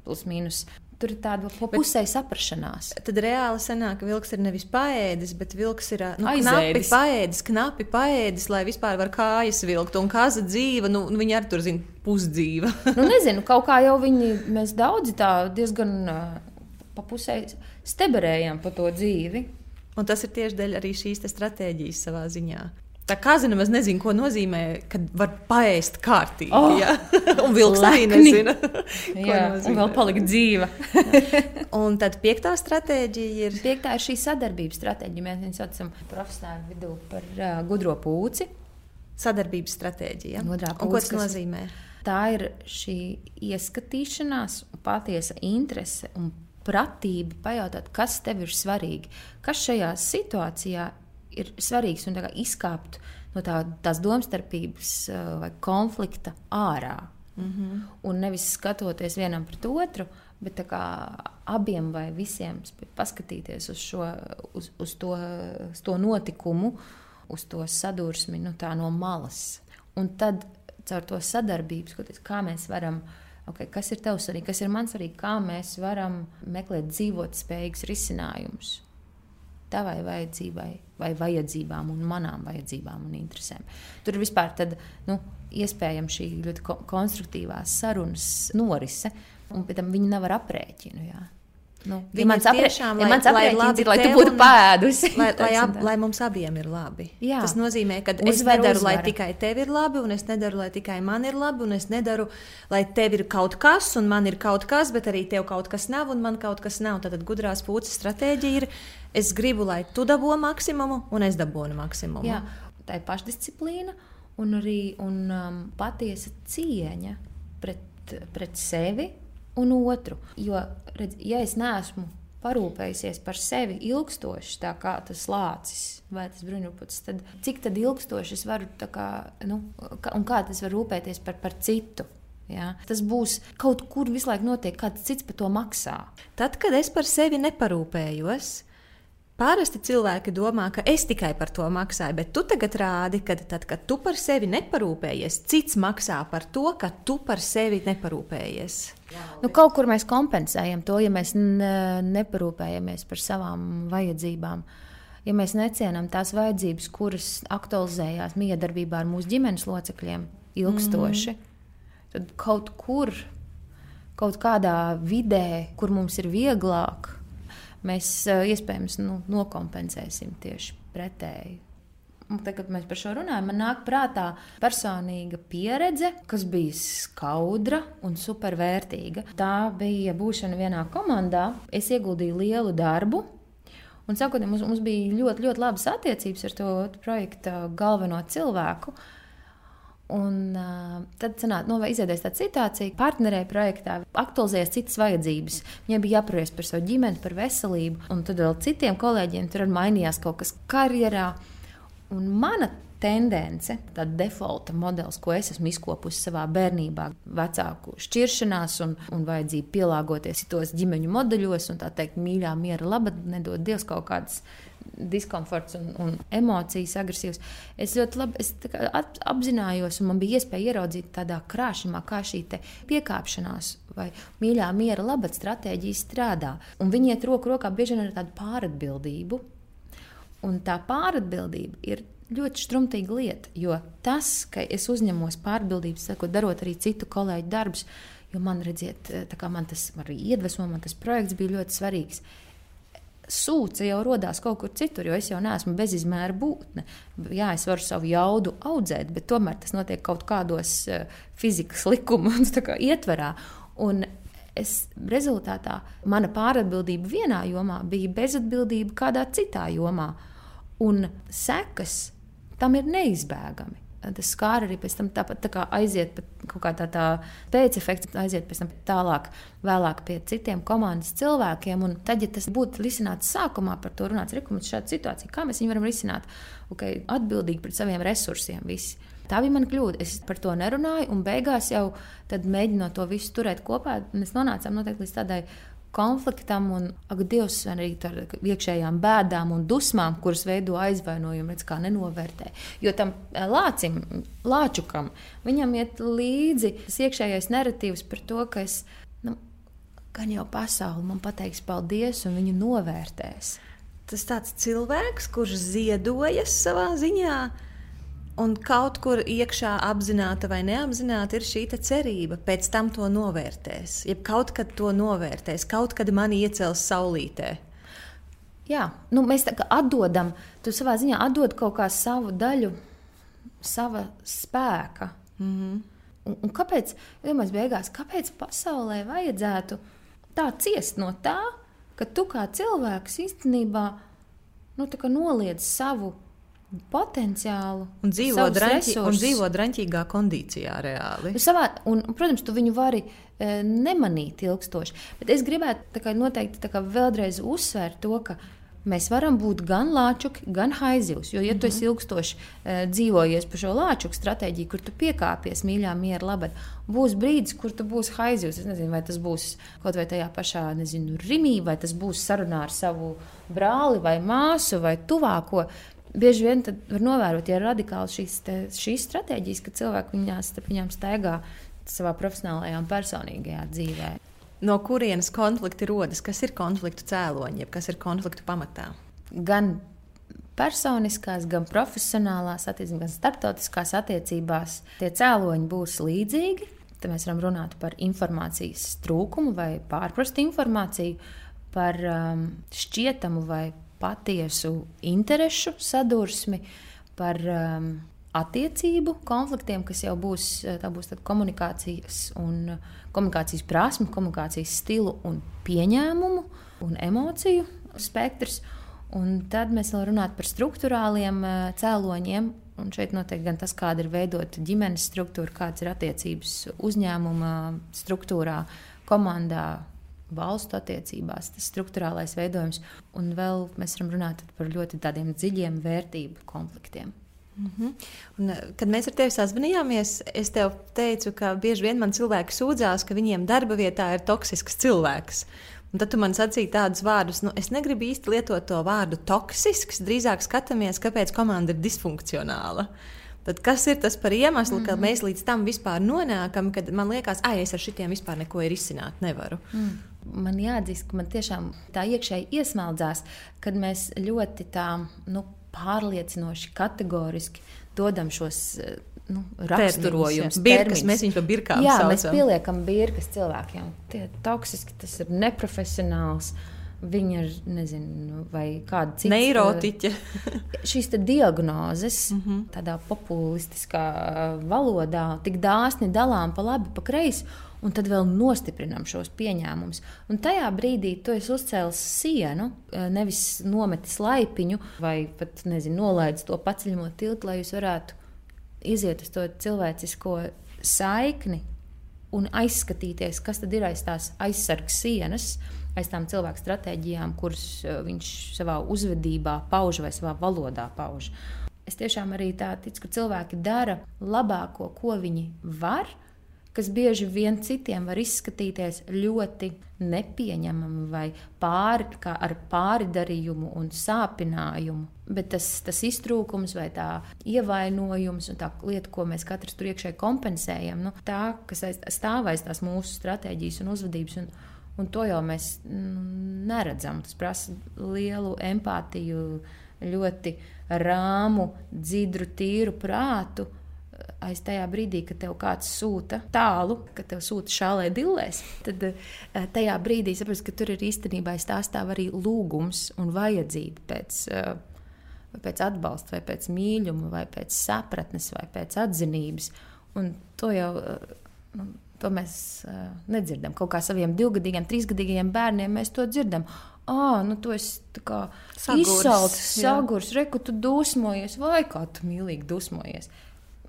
Plus, mīnus. Tur ir tāda pa pusē saprašanās. tad reāli sanāk, ka vilks ir nevis paēdis, bet vilks ir nu, knapi paēdis, knapi paēdis, lai vispār var kājas vilkt. Un kaza dzīve, nu, nu, viņi arī tur zina pusdzīva. nu, nezinu, kaut kā jau viņi, mēs daudzi tā diezgan pa pusē steberējam pa to dzīvi. Un tas ir tieši dēļ arī šīs stratēģijas savā ziņā. Tā kā zina, es nezinu, ko nozīmē, kad var paēst kārtīgi. Oh, ja? un vilks arī nezina. Jā, un vēl palika dzīva. un tad piektā stratēģija ir. Piektā ir šī sadarbības stratēģija. Mēs viņu saucam profesionāli vidū par uh, gudro pūci. Sadarbības stratēģija. Gudrā pūci, un ko tas kas... nozīmē? Tā ir šī ieskatīšanās, patiesa interese un pratība pajautāt, kas tev ir svarīgi, kas šajā situācijā ir svarīgs un izkāpt no tā, tās domstarpības vai konflikta ārā. Mm -hmm. Un nevis skatoties vienam pret otru, bet abiem vai visiem paskatīties uz, šo, uz, uz, to, uz to notikumu, uz to sadursmi nu, no malas. Un tad caur to sadarbību, skaties, kā mēs varam okay, kas ir tev svarīgi, kas ir man svarīgi, kā mēs varam meklēt dzīvot spējīgus risinājumus tavai vajadzībai vai vajadzībām un manām vajadzībām un interesēm. Tur ir vispār tad, nu, iespējams šī ļoti ko konstruktīvā sarunas norise, un pēc tam viņi nav ar aprēķinu. Jā. Nu, ja mans tiešām, ja mans aprēķins ir, lai tu būtu pēdusi. Lai, lai, ab, lai mums abiem ir labi. Jā. Tas nozīmē, ka uzvar, es nedaru, uzvar. lai tikai tev ir labi, un es nedaru, lai tikai man ir labi, un es nedaru, lai tev ir kaut kas, un man ir kaut kas, bet arī tev kaut kas nav, un man kaut kas nav. Tad gudrās pūces stratēģija ir, es gribu, lai tu dabū maksimumu, un es dabūnu maksimumu. Jā, tā ir pašdisciplīna un arī un, um, patiesa cieņa pret, pret sevi un otru. Jo, redz, ja es neesmu parūpējusies par sevi ilgstoši, tā kā tas lācis vai tas bruņupucis, tad cik tad ilgstoši es varu, kā, nu, kā, un kā tas var rūpēties par, par citu? Ja? Tas būs kaut kur visu laiku notiek, kāds cits par to maksā. Tad, kad es par sevi neparūpējos, Parasti cilvēki domā, ka es tikai par to maksāju, bet tu tagad rādi, ka tad, kad tu par sevi neparūpējies, cits maksā par to, ka tu par sevi neparūpējies. Nu, kaut kur mēs kompensējam to, ja mēs neparūpējamies par savām vajadzībām. Ja mēs necienām tās vajadzības, kuras aktualizējās miedarbībā ar mūsu ģimenes locekļiem ilgstoši, mm -hmm. tad kaut kur, kaut kādā vidē, kur mums ir vieglāk, mēs iespējams nu, nokompensēsim tieši pretēji. Tad, kad mēs par šo runājam, man nāk prātā personīga pieredze, kas bija skaudra un supervērtīga. Tā bija būšana vienā komandā. Es ieguldīju lielu darbu. Un sākotnēji mums, mums bija ļoti, ļoti labas attiecības ar to projekta galveno cilvēku. Uh, Un uh, tad sanāk, nu, izveidojas tāda situācija, ka partnerē projektā aktualizējas citas vajadzības. Viņai bija jāprūjas par savu ģimeni, par veselību, un tad vēl citiem kolēģiem tur mainījās kaut kas karjerā. Un mana tendence, tāda defaulta modelis, ko es esmu izkopusi savā bērnībā, vecāku šķiršanās un, un vajadzību pielāgoties tos ģimeņu modeļos, un tā teikt, mīļā, miera, laba, nedod Dievs kaut kādas diskomforts un, un emocijas agresīvas. Es ļoti labi es apzinājos, un man bija iespēja ieraudzīt tādā krāšņumā, kā šī piekāpšanās vai mīļā miera labad stratēģija strādā. Un viņi iet roku rokā bieži vien ar tādu pāratbildību. Un tā pāratbildība ir ļoti strumtīga lieta, jo tas, ka es uzņemos pāratbildības, darot arī citu kolēģu darbus, jo man, redziet, man tas arī iedvesmo, man tas projekts bija ļoti svarīgs sūce jau radās kaut kur citur, jo es jau neesmu bezizmēra būtne. Jā, es varu savu jaudu audzēt, bet tomēr tas notiek kaut kādos uh, fizikas likumus ietverā. Un es rezultātā mana pāratbildība vienā jomā bija bezatbildība kādā citā jomā. Un sekas tam ir neizbēgami tas skāra arī pēc tam tāpat tā kā aiziet kaut kā tā, tā pēcefekts, aiziet pēc tam tālāk, vēlāk pie citiem komandas cilvēkiem. Un tad, ja tas būtu risināts sākumā, par to runāts, rekomendāts šāda situācija, kā mēs viņu varam risināt, okay, atbildīgi pret saviem resursiem. Visi. Tā bija mana kļūda. Es par to nerunāju, un beigās jau mēģinot to visu turēt kopā, mēs nonācām noteikti līdz tādai konfliktam un, ak, Dievs, arī ar iekšējām bēdām un dusmām, kuras veido aizvainojumu, redz, kā nenovērtē. Jo tam eh, lācim, lāčukam, viņam iet līdzi tas iekšējais narratīvs par to, ka es, nu, gan jau pasauli man pateiks paldies un viņu novērtēs. Tas tāds cilvēks, kurš ziedojas savā ziņā, Un kaut kur iekšā, apzināti vai neapzināti, ir šī cerība, pēc tam to novērtēs. Ja kaut kad to novērtēs, kaut kad mani iecels saulītē. Jā, nu, mēs tā kā atdodam, tu savā ziņā atdod kaut kā savu daļu sava spēka. Mm -hmm. un, un kāpēc, vienmēr beigās, kāpēc pasaulē vajadzētu tā ciest no tā, ka tu kā cilvēks īstenībā nu, noliedz savu potenciālu un dzīvo, draņķi, un dzīvo draņķīgā kondīcijā reāli. Nu, savā, un, protams, tu viņu vari e, nemanīt ilgstoši. Bet es gribētu kā, noteikti kā, vēlreiz uzsvērt to, ka mēs varam būt gan lāčuki, gan haizivs. Jo, ja mm -hmm. tu esi mhm. ilgstoši e, dzīvojies pa šo lāčuku stratēģiju, kur tu piekāpies mīļā, miera, labi, būs brīdis, kur tu būsi haizivs. Es nezinu, vai tas būs kaut vai tajā pašā nezinu, rimī, vai tas būs sarunā ar savu brāli vai māsu vai tuvāko. Bieži vien var novērot, ja ir radikāli šīs, te, šīs stratēģijas, ka cilvēki viņās, viņām staigā savā profesionālajā un personīgajā dzīvē. No kurienes konflikti rodas? Kas ir konfliktu cēloņi, kas ir konfliktu pamatā? Gan personiskās, gan profesionālās, gan starptautiskās attiecībās tie cēloņi būs līdzīgi. Tad mēs varam runāt par informācijas trūkumu vai pārprastu informāciju, par um, šķietamu vai patiesu interešu sadursmi, par um, attiecību konfliktiem, kas jau būs, būs komunikācijas, un, komunikācijas prasme, komunikācijas stilu un pieņēmumu un emociju spektrs. Un tad mēs vēl runājam par struktūrāliem uh, cēloņiem. Un šeit noteikti gan tas, kāda ir veidota ģimenes struktūra, kādas ir attiecības uzņēmuma struktūrā, komandā, valstu attiecībās, tas struktūrālais veidojums. Un vēl mēs varam runāt par ļoti tādiem dziļiem vērtību konfliktiem. Mm -hmm. un, eh, kad mēs ar tevi sazvanījāmies, es tev teicu, ka bieži vien man cilvēki sūdzās, ka viņiem darba vietā ir toksisks cilvēks. Un tad tu man sacīji tādus vārdus, nu, es negribu īsti lietot to vārdu toksisks, drīzāk skatāmies, kāpēc komanda ir disfunkcionāla. Tad kas ir tas par iemeslu, mm -hmm. ka mēs līdz tam vispār nonākam, kad man liekas, ah, es ar šitiem vispār neko izsināt nevaru? Mm man jāatzīst, ka man tiešām tā iekšēji iesmeldzās, kad mēs ļoti tā nu, pārliecinoši, kategoriski dodam šos nu, raksturojumus. Birkas, mēs viņus par birkām Jā, saucam. mēs pieliekam birkas cilvēkiem. Tie ir toksiski, tas ir neprofesionāls. Viņa ir, nezinu, vai kāda cita neirotiķa. šīs diagnozes, mm -hmm. tādā populistiskā valodā, tik dāsni dalām pa labi, pa kreisi un tad vēl nostiprinām šos pieņēmumus. Un tajā brīdī tu esi uzcēlis sienu, eh, nevis nometis laipiņu vai pat nezinu, nolaidis to paceļamo tiltu, lai jūs varētu iziet uz to cilvēcisko saikni un aizskatīties, kas tad ir aiz tās aizsargs sienas. Aiz tām cilvēku stratēģijām, kuras eh, viņš savā uzvedībā pauž vai savā valodā pauž. Es tiešām arī tā ticu, ka cilvēki dara labāko, ko viņi var, kas bieži vien citiem var izskatīties ļoti nepieņemami vai pāri, ar pāridarījumu un sāpinājumu. Bet tas, tas iztrūkums vai tā ievainojums un tā lieta, ko mēs katrs tur iekšēji kompensējam, nu, tā, kas stāv aiz tās mūsu stratēģijas un uzvedības. Un, un to jau mēs mm, neredzam. Tas prasa lielu empātiju, ļoti rāmu, dzidru, tīru prātu aiz tajā brīdī, kad tev kāds sūta tālu, kad tev sūta šālē dillēs, tad eh, tajā brīdī saprast, ka tur ir īstenībā stāstāv arī lūgums un vajadzība pēc, eh, pēc atbalsta, vai pēc mīlestības, vai pēc sapratnes, vai pēc atzinības. Un to jau eh, nu, to mēs nedzirdam. Kaut kā saviem divgadīgiem, trīsgadīgiem bērniem mēs to dzirdam. Ah, nu tu esi izsalcis, sagurs, reku, tu dusmojies, vai kā tu mīlīgi dusmojies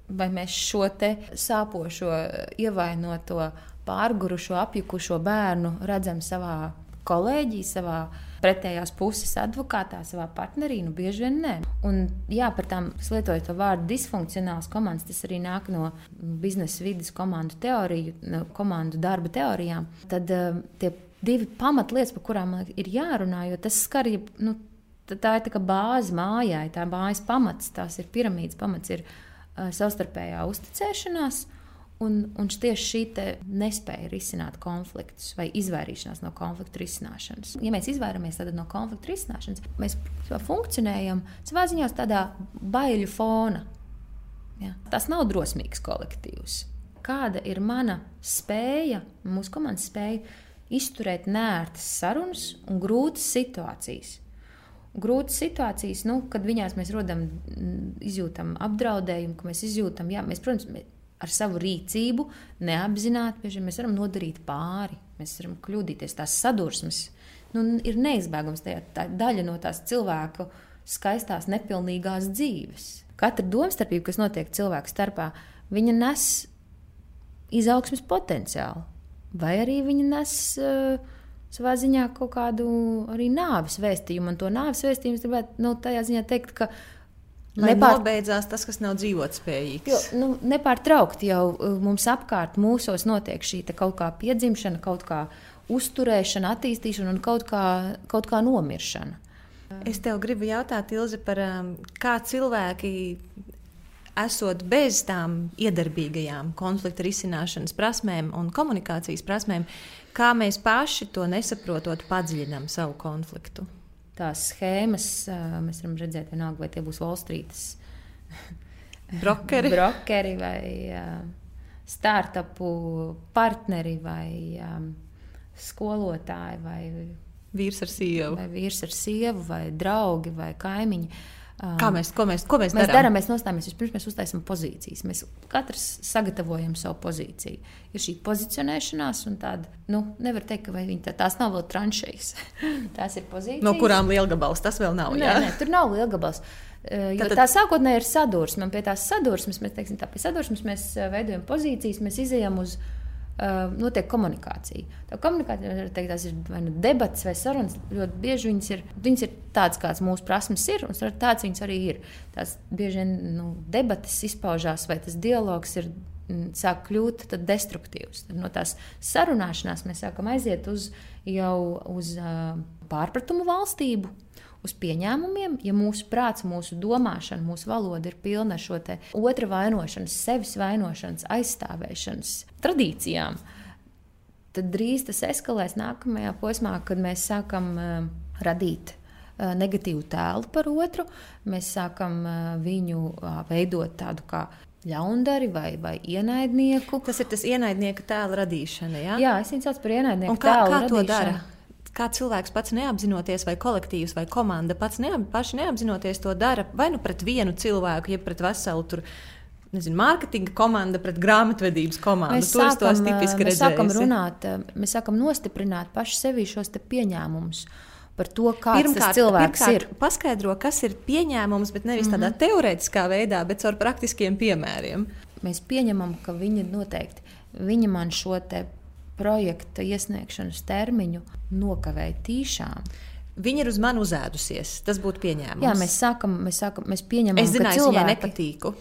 vai mēs šo sāpošo, ievainoto, pārgurušo, apjukušo bērnu redzam savā kolēģī, savā pretējās puses advokātā, savā partnerī, nu bieži vien nē. Un, jā, par tām lietojot to vārdu disfunkcionāls komandas, tas arī nāk no biznesa vidas komandu teoriju, no komandu darba teorijām. Tad uh, tie divi pamatlietas, par kurām ir jārunā, jo tas skar, nu, tā ir tā bāze mājai, tā mājas pamats, tās ir piramīdas pamats. Ir, savstarpējā uzticēšanās. Un, un tieši šī nespēja risināt konfliktus vai izvairīšanās no konfliktu risināšanas. Ja mēs izvairāmies no konfliktu risināšanas, mēs funkcionējam savā ziņā tādā baiļu fona. Ja? Tas nav drosmīgs kolektīvs. Kāda ir mana spēja, mūsu komandas spēja izturēt nērtas sarunas un grūtas situācijas? Grūtas situācijas, nu, kad viņās mēs rodam, izjūtam apdraudējumu, ka mēs izjūtam, jā, mēs, protams, mēs ar savu rīcību neapzināti mēs varam nodarīt pāri, mēs varam kļūdīties, tās sadursmes. Nu, ir neizbēgams tā, tā daļa no tās cilvēku skaistās, nepilnīgās dzīves. Katra domstarpība, kas notiek cilvēku starpā, viņa nes izaugsmes potenciālu, vai arī viņa nes uh, savā ziņā kaut kādu arī nāves vēstījumu. Un to nāves vēstījumu es gribētu nu, tādā ziņā teikt, ka Lai Nepār... nobeidzās tas, kas nav dzīvotspējīgs. Jo, nu, nepārtraukti jau uh, mums apkārt mūsos notiek šī kaut kā piedzimšana, kaut kā uzturēšana, attīstīšana un kaut kā, kaut kā nomiršana. Es tev gribu jautāt, Ilze, par um, kā cilvēki, esot bez tām iedarbīgajām konflikta risināšanas prasmēm un komunikācijas prasmēm, kā mēs paši to nesaprotot, padziļinām savu konfliktu tās schēmas, mēs varam redzēt, vienalga, vai tie būs Street brokeri. brokeri vai startupu partneri vai skolotāji vai vīrs ar sievu. Vai vīrs ar sievu, vai draugi, vai kaimiņi. Kā mēs, ko mēs, ko mēs, mēs darām? Mēs nostājamies vispirms, mēs uztaisām pozīcijas. Mēs katrs sagatavojam savu pozīciju. Ir šī pozicionēšanās, un tāda, nu, nevar teikt, ka tā, tās nav vēl tranšejas. tās ir pozīcijas. No kurām lielgabals tas vēl nav? Nē, nē tur nav lielgabals. Jo Tātad... tā sākotnēji ir sadursme, un pie tās sadursmes mēs, teiksim, tā, pie sadursmes mēs veidojam pozīcijas, mēs izējām uz uh, notiek komunikācija. Tā komunikācija teikt, ir vai nu debats vai sarunas. Ļoti bieži viņas ir, viņas ir tādas, kādas mūsu prasmes ir, un tādas viņas arī ir. Tās bieži vien nu, debatas izpaužās, vai tas dialogs ir. Sāk kļūt destruktīvs. Tad no tās sarunāšanās mēs sākam aiziet uz jau uz uh, pārpratumu valstību, uz pieņēmumiem, ja mūsu prāts, mūsu domāšana, mūsu valoda ir pilna ar šo otra vainošanas, sevis vainošanas, aizstāvēšanas tradīcijām, tad drīz tas eskalēs nākamajā posmā, kad mēs sākam uh, radīt uh, negatīvu tēlu par otru, mēs sākam uh, viņu veidot tādu kā ļaundari vai, vai ienaidnieku. Tas ir tas ienaidnieka tēla radīšana. Ja? Jā, es viņu saucu par ienaidnieku Un kā, tēlu kā radīšanu. to dara? Kā cilvēks pats neapzinoties, vai kolektīvs, vai komanda pats neap, paši neapzinoties to dara vai nu pret vienu cilvēku, jeb pret veselu tur. Nezinu, mārketinga komanda pret grāmatvedības komandu. Mēs sākam, mēs redzējusi. sākam runāt, mēs sākam nostiprināt paši sevi šos pieņēmumus par to, kāds pirmkārt, tas cilvēks pirmkārt, ir. Paskaidro, kas ir pieņēmums, bet nevis mm -hmm. tādā mhm. teorētiskā veidā, bet caur praktiskiem piemēriem. Mēs pieņemam, ka viņi noteikti viņi man šo projekta iesniegšanas termiņu nokavēja tīšām. Viņa ir uz mani uzēdusies. Tas būtu pieņēmums. Jā, mēs sākam, mēs sākam, mēs pieņemam, es zināju, ka cilvēki nepatīku.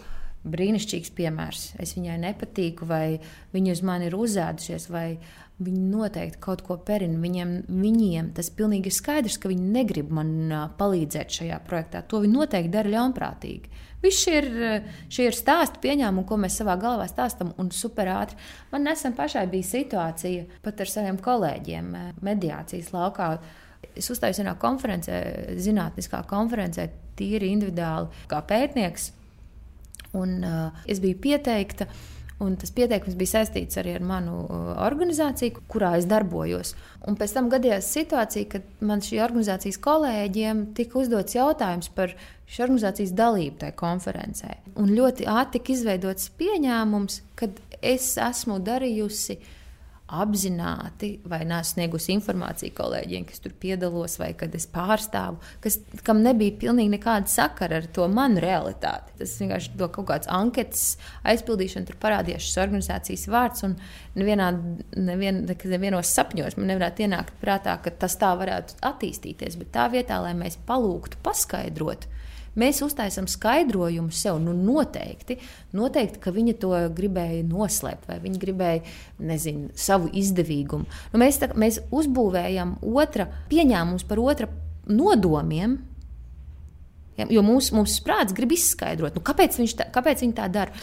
Brīnišķīgs piemērs. Es viņai nepatīku, vai viņa uz mani ir uzēdusies, vai viņi noteikti kaut ko perina. Viņiem, viņiem tas pilnīgi ir skaidrs, ka viņi negrib man palīdzēt šajā projektā. To viņi noteikti dara ļaunprātīgi. Viss šie ir, šie ir stāsti, pieņēmumi, ko mēs savā galvā stāstām, un super ātri. Man nesen pašai bija situācija pat ar saviem kolēģiem eh, mediācijas laukā. Es uzstājos vienā konferencē, zinātniskā konferencē, tīri individuāli, kā pētnieks. Un, uh, es biju pieteikta uh, Un tas pieteikums bija saistīts arī ar manu uh, organizāciju, kurā es darbojos. Un pēc tam gadījās situācija, kad man šī organizācijas kolēģiem tika uzdots jautājums par šīs organizācijas dalību tajā konferencē. Un ļoti ātri tika izveidots pieņēmums, ka es esmu darījusi apzināti vai nesniegusi informāciju kolēģiem, kas tur piedalos, vai kad es pārstāvu, kas, kam nebija pilnīgi nekāda sakara ar to manu realitāti. Tas vienkārši to kaut kāds anketas aizpildīšana, tur parādījās šis organizācijas vārds, un nevienā, nevien, nevienos sapņos man nevarētu ienākt prātā, ka tas tā varētu attīstīties, bet tā vietā, lai mēs palūgtu paskaidrot, Mēs uztaisām skaidrojumu sev. Nu, noteikti, noteikti, ka viņa to gribēja noslēpt, vai viņa gribēja nezinu, savu izdevīgumu. Nu, mēs, tā, mēs uzbūvējam otra pieņēmumus par otra nodomiem. Ja, jo mūsu, mūsu prāts grib izskaidrot, nu, kāpēc, tā, kāpēc viņi tā dara.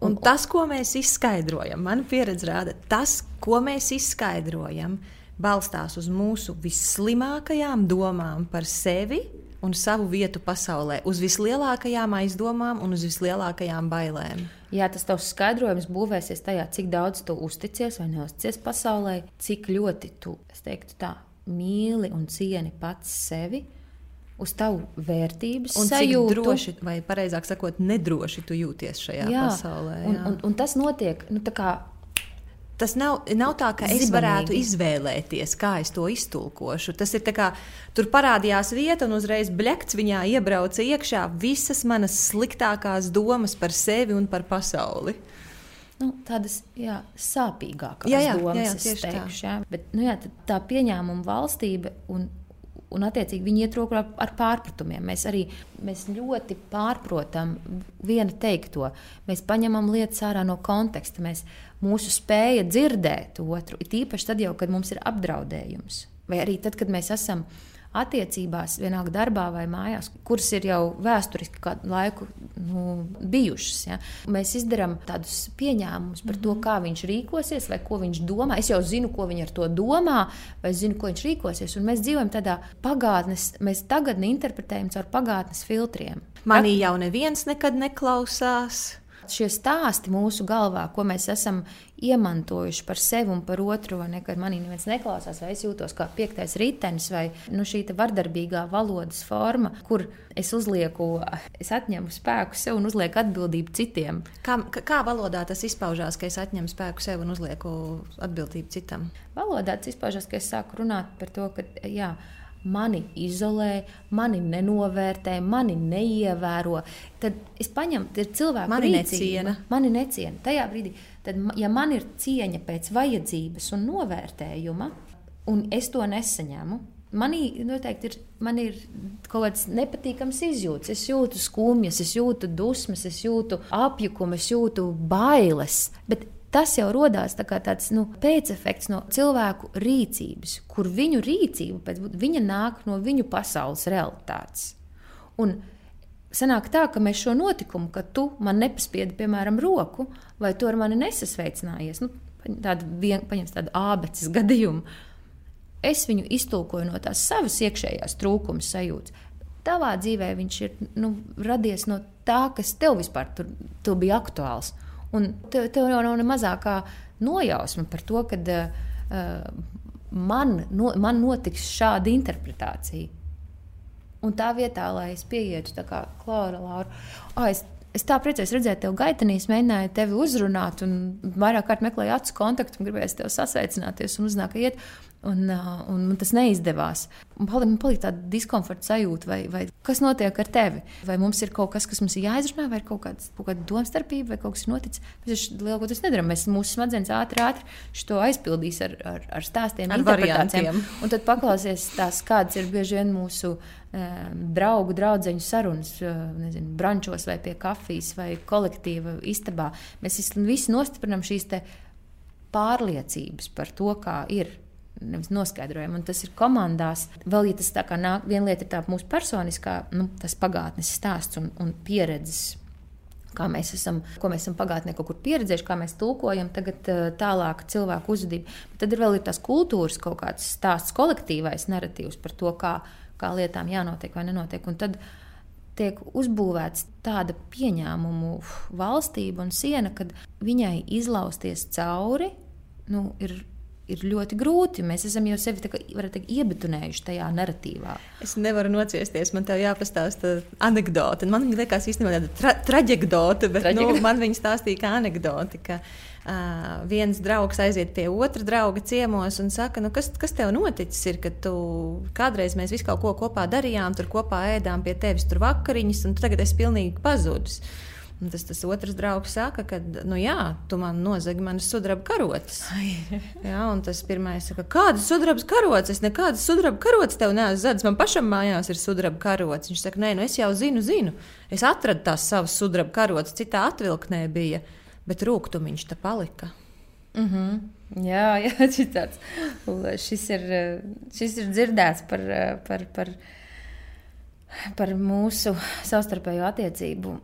Un, un tas, ko mēs izskaidrojam, mana pieredze rāda, tas, ko mēs izskaidrojam, balstās uz mūsu visslimākajām domām par sevi un savu vietu pasaulē, uz vislielākajām aizdomām un uz vislielākajām bailēm. Jā, tas tavs skaidrojums būvēsies tajā, cik daudz tu uzticies vai neusticies pasaulē, cik ļoti tu, es teiktu, tā mīli un cieni pats sevi uz tavu vērtības Un sajūtu. droši, vai pareizāk sakot, nedroši tu jūties šajā jā, pasaulē. un, jā. un, un tas notiek nu, tā kā Tas nav, nav tā, ka es Zibenīgi. varētu izvēlēties, kā es to iztulkošu. Tas ir tā kā tur parādījās vieta, un uzreiz bļakts viņā iebrauca iekšā visas manas sliktākās domas par sevi un par pasauli. nu, tādas jā, sāpīgākas Jā, jā, domas, jā, jā, es tieši tā. teikšu. Jā. Bet, nu, jā, tā pieņēmuma valstība un, un attiecīgi viņi iet roku ar, ar pārpratumiem. Mēs arī mēs ļoti pārprotam vienu teikto. Mēs paņemam lietas ārā no konteksta. Mēs, mūsu spēja dzirdēt otru, ir īpaši tad, jau, kad mums ir apdraudējums. Vai arī tad, kad mēs esam attiecībās, vienalga darbā vai mājās, kuras ir jau vēsturiski kādu laiku nu, bijušas. Ja? Mēs izdarām tādus pieņēmumus par to, kā viņš rīkosies, vai ko viņš domā. Es jau zinu, ko viņš ar to domā, vai zinu, ko viņš rīkosies. Un mēs dzīvojam tādā pagātnes, mēs tagadni interpretējam caur pagātnes filtriem. Manī jau neviens nekad neklausās. Šie stāsti mūsu galvā, ko mēs esam iemantojuši par sevi un par otru, vai ne, kad manī neviens neklausās, vai es jūtos kā piektais ritenis, vai nu, šī vardarbīgā valodas forma, kur es uzlieku, es atņemu spēku sev un uzlieku atbildību citiem. Kā, kā- valodā tas izpaužās, ka es atņemu spēku sev un uzlieku atbildību citam? Valodā tas izpaužas, ka es sāku runāt par to, ka jā, mani izolē, mani nenovērtē, mani neievēro. Tad es paņemu, ir cilvēku Mani rīcība. neciena. Mani neciena. Tajā brīdī, tad, ja man ir cieņa pēc vajadzības un novērtējuma, un es to nesaņemu. Manī noteikti ir, man ir kaut kāds nepatīkams izjūts. Es jūtu skumjas, es jūtu dusmas, es jūtu apjukumu, es jūtu bailes. Bet tas jau radās tā tāds nu, pēcefekts no cilvēku rīcības, kur viņu rīcība pēc viņa nāk no viņu pasaules realitātes. Un Sanāk tā, ka mēs šo notikumu, ka tu man nepaspiedi, piemēram, roku, vai tu ar mani nesasveicinājies, nu, tādu, vien, paņems tādu ābeces gadījumu, es viņu iztulkoju no tās savas iekšējās trūkuma sajūtas. Tavā dzīvē viņš ir nu, radies no tā, kas tev vispār tur, tur bija aktuāls. Un tev, tev jau nav ne mazākā nojausma par to, ka uh, man, no, man notiks šāda interpretācija. Un tā vietā, lai es pieietu, tā kā Klaura, Laura, oh, es, es tā priecājos redzēt tevi gaitenī, mēģināju tevi uzrunāt, un vairāk kārt meklēju acu kontaktu, un gribēju tevi sasveicināties un uzzināt, ka iet. Un, un man tas neizdevās. Un palika, man palika tāda diskomforta sajūta, vai, vai kas notiek ar tevi. Vai mums ir kaut kas, kas mums ir jāizrunā, vai ir kaut, kāds, kaut kāda domstarpība, vai kaut kas ir noticis. Mēs lielākoties nedarām. Mēs mūsu smadzenes ātri, ātri to aizpildīs ar, ar, ar stāstiem, Ar interpretācijām. Un tad paklausies tās, kādas ir bieži vien mūsu draugu, draugu sarunas, uh, nezinu, brančos vai pie kafijas vai kolektīva istabā. Mēs visi- nostiprinām šīs pārliecības par to, kā ir. Nevis noskaidrojam, un tas ir komandās. Vēl, ja tas tā kā nāk, viena lieta ir tā mūsu personiskā, nu, tas pagātnes stāsts un, un pieredzes kā mēs esam, ko mēs esam pagātnē kaut kur pieredzējuši, kā mēs tulkojam tagad eh, tālāk cilvēku uzvedību. Bet tad ir vēl ir tās kultūras kaut kāds stāsts, kolektīvais narratīvs par to, kā, kā lietām jānotiek vai nenotiek. Un tad tiek uzbūvēts tāda pieņēmumu valstība un siena, kad viņai izlausties cauri nu, ir. Ir ļoti grūti. Mēs esam jau sevi kā, teikt, iebetonējuši tajā narratīvā. Es nevaru nociesties, man te jāpastāsta anekdote. Man viņa liekas īstenībā tāda tra traģekdote, bet Traģek- nu, man viņa stāstīja kā anekdote. Ka, uh, viens draugs aiziet pie otra drauga ciemos un saka, nu, kas, kas tev noticis, ir, ka tu kādreiz mēs visu kaut ko kopā darījām, tur kopā ēdām pie tevis tur vakariņas, un tu tagad esi pilnīgi pazudis. Un tas, tas otrs draugs saka, ka, nu, jā, tu man nozagi manas sudraba karotes. Jā, un tas pirmais saka, kādas sudraba karotes? Es nekādas sudraba karotes tev neesmu zadzis. Man pašam mājās ir sudraba karotes. Viņš saka, nē, nu es jau zinu, zinu. Es atradu tās savas sudraba karotes, citā atvilknē bija, bet rūkstošs te palika. Mm -hmm. Jā, jā tāds, šis, ir, šis ir dzirdēts par, par, par, par mūsu savstarpējo attiecību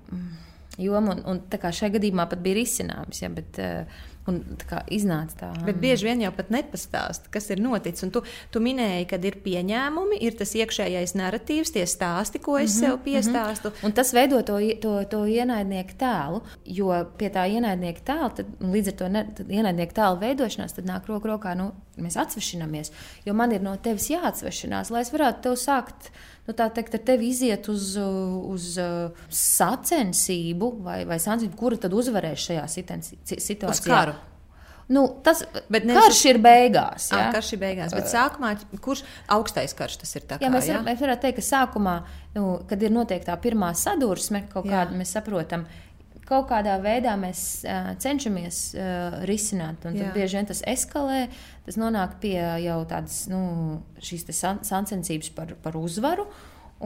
jomu. Un, un tā kā šajā gadījumā pat bija risinājums, ja, bet uh, Un tā iznāca tā. Bet bieži vien jau pat nepastāsta, kas ir noticis. Un tu, tu minēji, ka ir pieņēmumi, ir tas iekšējais narratīvs, tie stāsti, ko es mm -hmm, sev piestāstu. Mm -hmm. Un tas veido to, to, to ienaidnieku tēlu, jo pie tā ienaidnieka tēla, tad, līdz ar to ne, ienaidnieku tēlu veidošanās, tad nāk roku rokā, nu, mēs atsvešināmies. Jo man ir no tevis jāatsvešinās, lai es varētu tev sākt nu, tā teikt, ar tevi iziet uz, uz sacensību vai, vai sacensību, kura tad uzvarēs šajā situācijā. Uz karu. Nu, tas bet nevis... karš ir beigās. Jā, karš ir beigās. Bet sākumā, kurš augstais karš tas ir? Kā, jā, mēs, jā? Var, mēs varētu teikt, ka sākumā, nu, kad ir noteikti tā pirmā sadursme, kaut kāda mēs saprotam, kaut kādā veidā mēs uh, cenšamies uh, risināt. Un tad bieži vien tas eskalē, tas nonāk pie jau tādas nu, šīs sacensības par, par uzvaru.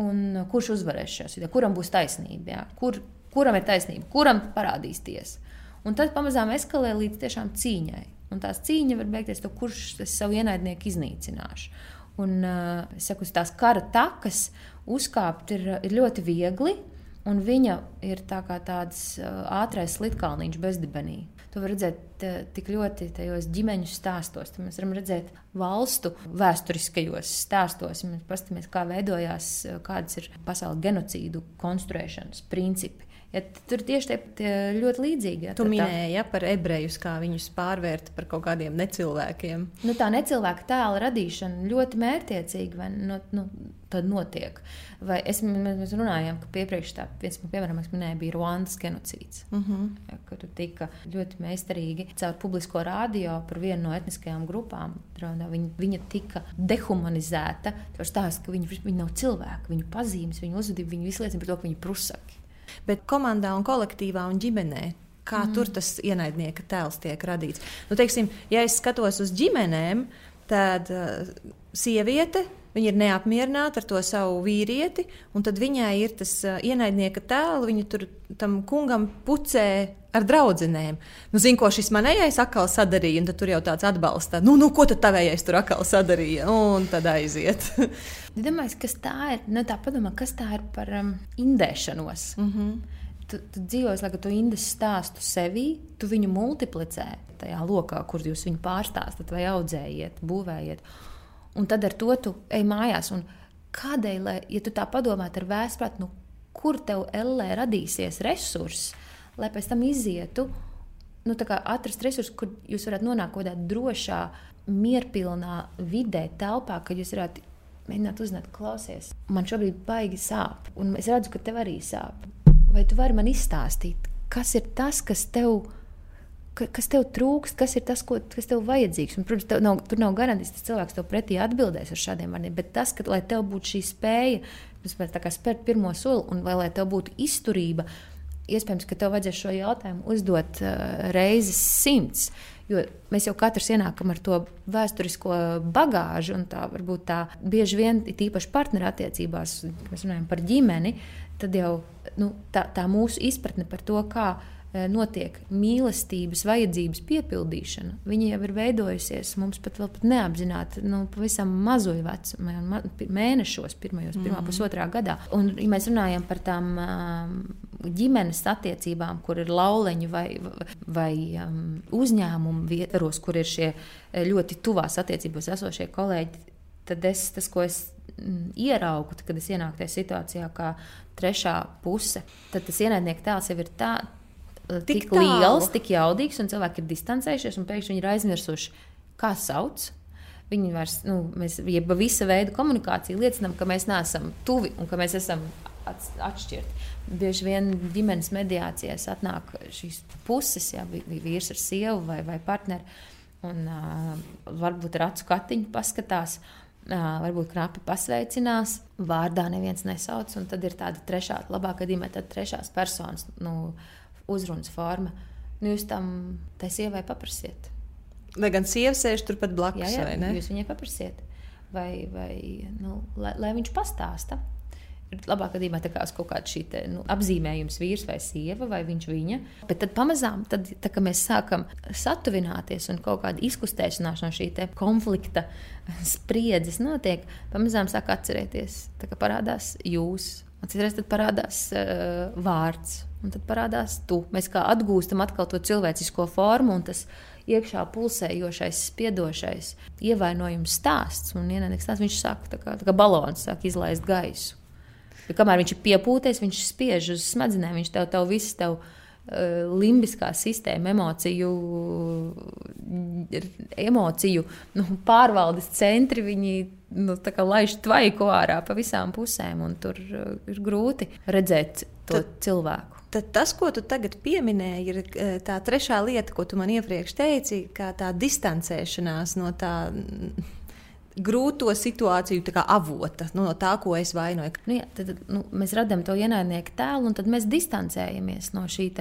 Un kurš uzvarēs šajā situācijā? Kuram būs taisnība? Jā? Kur, kuram ir taisnība? Kuram parādīs tiesa? Un tad pamazām eskalē līdz tiešām cīņai. Un tās cīņa var beigties to, kurš savu ienaidnieku iznīcināšu. Un, uh, saku, tās kara takas uzkāpt ir, ir ļoti viegli, un viņa ir tā kā tāds uh, ātrais slitkalniņš bezdibenī. To var redzēt tik ļoti tajos ģimeņu stāstos. Tad mēs varam redzēt valstu vēsturiskajos stāstos. Mēs paskatāmies, kā veidojās, kādas ir pasaules genocīdu konstruēšanas principi. Ja, tur tieši tie, tie ļoti līdzīgi. Ja, tu minēji ja, par ebrejus, kā viņus pārvērt par kaut kādiem necilvēkiem. Nu, tā necilvēka tēla radīšana ļoti mērķiecīgi nu, nu, notiek. Vai es, mēs runājām, ka iepriekš tā viens no piemēram, kas minēja, bija Ruandas genocīds. Uh mhm. -huh. ja, kur tika ļoti meistarīgi caur publisko rādio par vienu no etniskajām grupām. Viņa, viņa tika dehumanizēta. Tas stāsta, ka viņi, viņi nav cilvēki, viņu pazīmes, viņu uzvedība, viņi visu liecina par to, ka viņi ir prusaki bet komandā un kolektīvā un ģimenē. Kā mm. tur tas ienaidnieka tēls tiek radīts? Nu, teiksim, ja es skatos uz ģimenēm, tad uh, sieviete Viņa ir neapmierināta ar to savu vīrieti, un tad viņai ir tas uh, ienaidnieka tēls. Viņa tur tam kungam pucē ar draudzenēm. Nu, Zinu, ko šis manējais atkal sadarīja, un tur jau tāds atbalsta. Nu, nu ko tad tavējais tur atkal sadarīja? Un tad aiziet. Domāju, kas tā ir? Nu, tā padomā, kas tā ir par um, indēšanos. Mm -hmm. Tu, tu dzīvo, lai tu indes stāstu sevī, tu viņu multiplicē tajā lokā, kur jūs viņu pārstāstat, vai audzējiet, būvējiet. Un tad ar to tu ej mājās. Un kādēļ, lai, ja tu tā padomātu ar vēstprātu, nu, kur tev LE radīsies resursi, lai pēc tam izietu, nu, atrast resursus, kur jūs varat nonākt kaut kādā drošā, mierpilnā vidē, telpā, kad jūs varat mēģināt uzzināt, klausies. Man šobrīd baigi sāp, un es redzu, ka tev arī sāp. Vai tu vari man izstāstīt, kas ir tas, kas tev, kas tev trūkst, kas ir tas, ko, kas tev vajadzīgs? Un, protams, tev nav, tur nav garantijas, ka cilvēks tev pretī atbildēs ar šādiem vārdiem, bet tas, ka, lai tev būtu šī spēja spērt pirmo soli un vai, lai tev būtu izturība, iespējams, ka tev vajadzēs šo jautājumu uzdot uh, reizes simts. Jo mēs jau katrs ienākam ar to vēsturisko bagāžu, un tā varbūt tā bieži vien, tīpaši partnerattiecībās, kad mēs runājam par ģimeni, tad jau nu, tā, tā mūsu izpratne par to, kā e, notiek mīlestības vajadzības piepildīšana, viņa jau ir veidojusies mums pat vēl pat neapzināti, nu, pavisam mazoju vecumu, mēnešos, pirmajos, pirmā mm -hmm. pusotrā gadā. Un, ja mēs runājam par tām ģimenes attiecībām, kur ir lauleņi vai, vai um, uzņēmumu vietvaros, kur ir šie eh, ļoti tuvās attiecībās esošie kolēģi, tad es, tas, ko es mm, ieraugu, kad es ienāku tajā situācijā, kā trešā puse, tad tas ienaidnieka tēls jau ir tā, eh, tik, tik liels, tik jaudīgs, un cilvēki ir distancējušies, un pēkšņi viņi ir aizmirsuši, kā sauc. Viņi vairs, nu, mēs, jeb visa veida komunikācija liecinām, ka mēs neesam tuvi un ka mēs esam atšķirti. Bieži vien ģimenes mediācijās atnāk šīs puses, ja vīrs ar sievu vai, vai partneri, un uh, varbūt ar acu katiņu paskatās. Uh, varbūt knapi pasveicinās, vārdā neviens nesauc, un tad ir tāda trešā, labākā gadījumā, tad trešās personas nu, uzrunas forma. Nu, jūs tam tai sievai paprasiet. Lai gan sieva sēž turpat blakus, jā, jā, vai ne? Jūs viņai paprasiet, vai, vai nu, lai, lai viņš pastāsta ir labāk kā uz kaut kāda šī te, nu, apzīmējums, vīrs vai sieva, vai viņš viņa. Bet tad pamazām, tad, tā, kad mēs sākam satuvināties un kaut kāda izkustēšanās no šī konflikta spriedzes notiek, pamazām sāk atcerēties, kā parādās jūs Un citreiz parādās uh, vārds, un tad parādās tu. Mēs kā atgūstam atkal to cilvēcisko formu, un tas iekšā pulsējošais, spiedošais, ievainojums stāsts. Un ienaidnieks stāsts, viņš sāk tā kā, tā kā balons, sāk izlaist gaisu. Ja kamēr viņš ir piepūties, viņš spiež uz smadzenēm, viņš tev, tev visu tev uh, limbiskā sistēma, emociju, emociju nu, pārvaldes centri, viņi nu, laiž tvaiku ārā pa visām pusēm, un tur uh, ir grūti redzēt to Tad... cilvēku. Tad tas, ko tu tagad pieminēji, ir tā trešā lieta, ko tu man iepriekš teici, kā tā distancēšanās no tā grūto situāciju avota, nu, no tā, ko es vainoju. Nu, jā, tad, nu, mēs radām to ienaidnieku tēlu, un tad mēs distancējamies no šī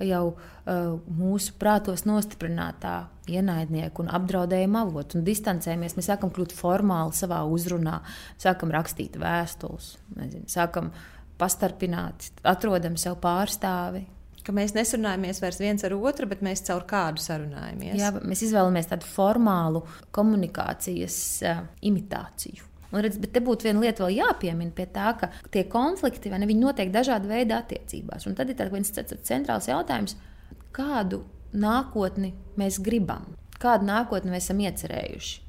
jau uh, mūsu prātos nostiprinātā ienaidnieka un apdraudējuma avota. Un distancējamies, mēs sākam kļūt formāli savā uzrunā, sākam rakstīt vēstules, nezinu, sākam pastarpināt, atrodam sev pārstāvi, ka mēs nesunājamies vairs viens ar otru, bet mēs caur kādu sarunājamies. Jā, mēs izvēlamies tādu formālu komunikācijas uh, imitāciju. Un, redz, bet te būtu viena lieta vēl jāpiemina pie tā, ka tie konflikti ne, notiek dažāda veida attiecībās. Un tad ir tāds viens centrāls jautājums, kādu nākotni mēs gribam, kādu nākotni mēs esam iecerējuši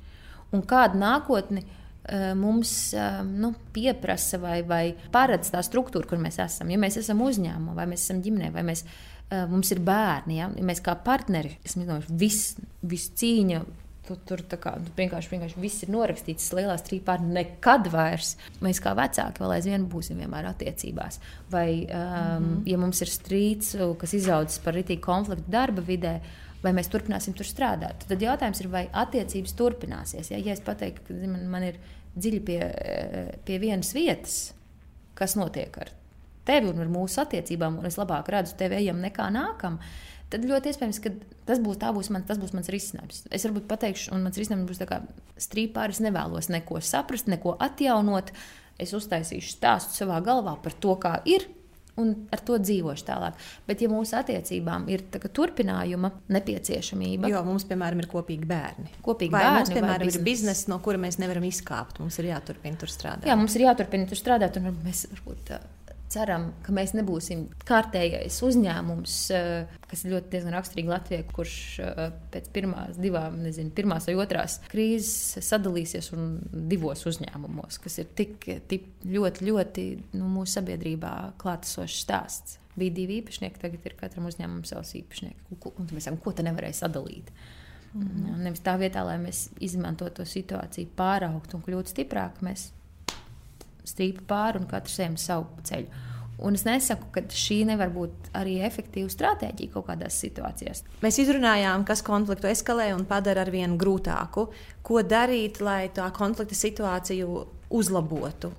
un kādu nākotni Eh, mums eh, nu, pieprasa vai, vai paredz tā struktūra, kur mēs esam. Ja mēs esam uzņēmumā, vai mēs esam ģimenē, vai mēs, eh, mums ir bērni, ja, ja mēs kā partneri, es domāju, viss vis cīņa. Tu, tur kā, tu vienkārši, vienkārši viss ir norakstīts, lielās trīpā nekad vairs. Mēs kā vecāki vēl aizvien būsim vienmēr attiecībās. Vai, um, mm -hmm. ja mums ir strīds, kas izaudzis par rītīgu konfliktu darba vidē, vai mēs turpināsim tur strādāt. Tad jautājums ir, vai attiecības turpināsies. Ja, ja es pateiktu, ka man, man ir dziļi pie, pie vienas vietas, kas notiek ar tevi un ar mūsu attiecībām, un es labāk redzu tevi ejam nekā nākam. Tad ļoti iespējams, ka tas būs, būs, man, tas būs mans risinājums. Es varbūt pateikšu, un mans risinājums būs tāds, strīpā es nevēlos neko saprast, neko atjaunot. Es uztaisīšu stāstu savā galvā par to, kā ir, un ar to dzīvošu tālāk. Bet, ja mūsu attiecībām ir turpinājuma nepieciešamība, jo mums, piemēram, ir kopīgi bērni, kopīgi vai bērni, mums, piemēram, ir biznesa, no kura mēs nevaram izkāpt, mums ir jāturpina tur strādāt. Jā, mums ir jāturpina tur strādāt, un mēs varbūt ceram, ka mēs nebūsim kārtējais uzņēmums, eh, kas ir ļoti raksturīgi Latvijai, kurš eh, pēc pirmās, divām, nezinu, pirmās vai otrās krīzes sadalīsies divos uzņēmumos, kas ir tik, tik ļoti, ļoti nu, mūsu sabiedrībā klātesošs stāsts. Bija divi īpašnieki, tagad ir katram uzņēmumam savs īpašnieks. Un mēs sakām, ko te nevarēja sadalīt. Mm. Nevis tā vietā, lai mēs izmantotu to situāciju, pāraugtu un kļūtu stiprāki, mēs strīpa pāri un katrs ejam savu ceļu. Un es nesaku, ka šī nevar būt arī efektīva stratēģija kaut kādās situācijās. Mēs izrunājām, kas konfliktu eskalē un padara ar vien grūtāku. Ko darīt, lai tā konflikta situāciju uzlabotu?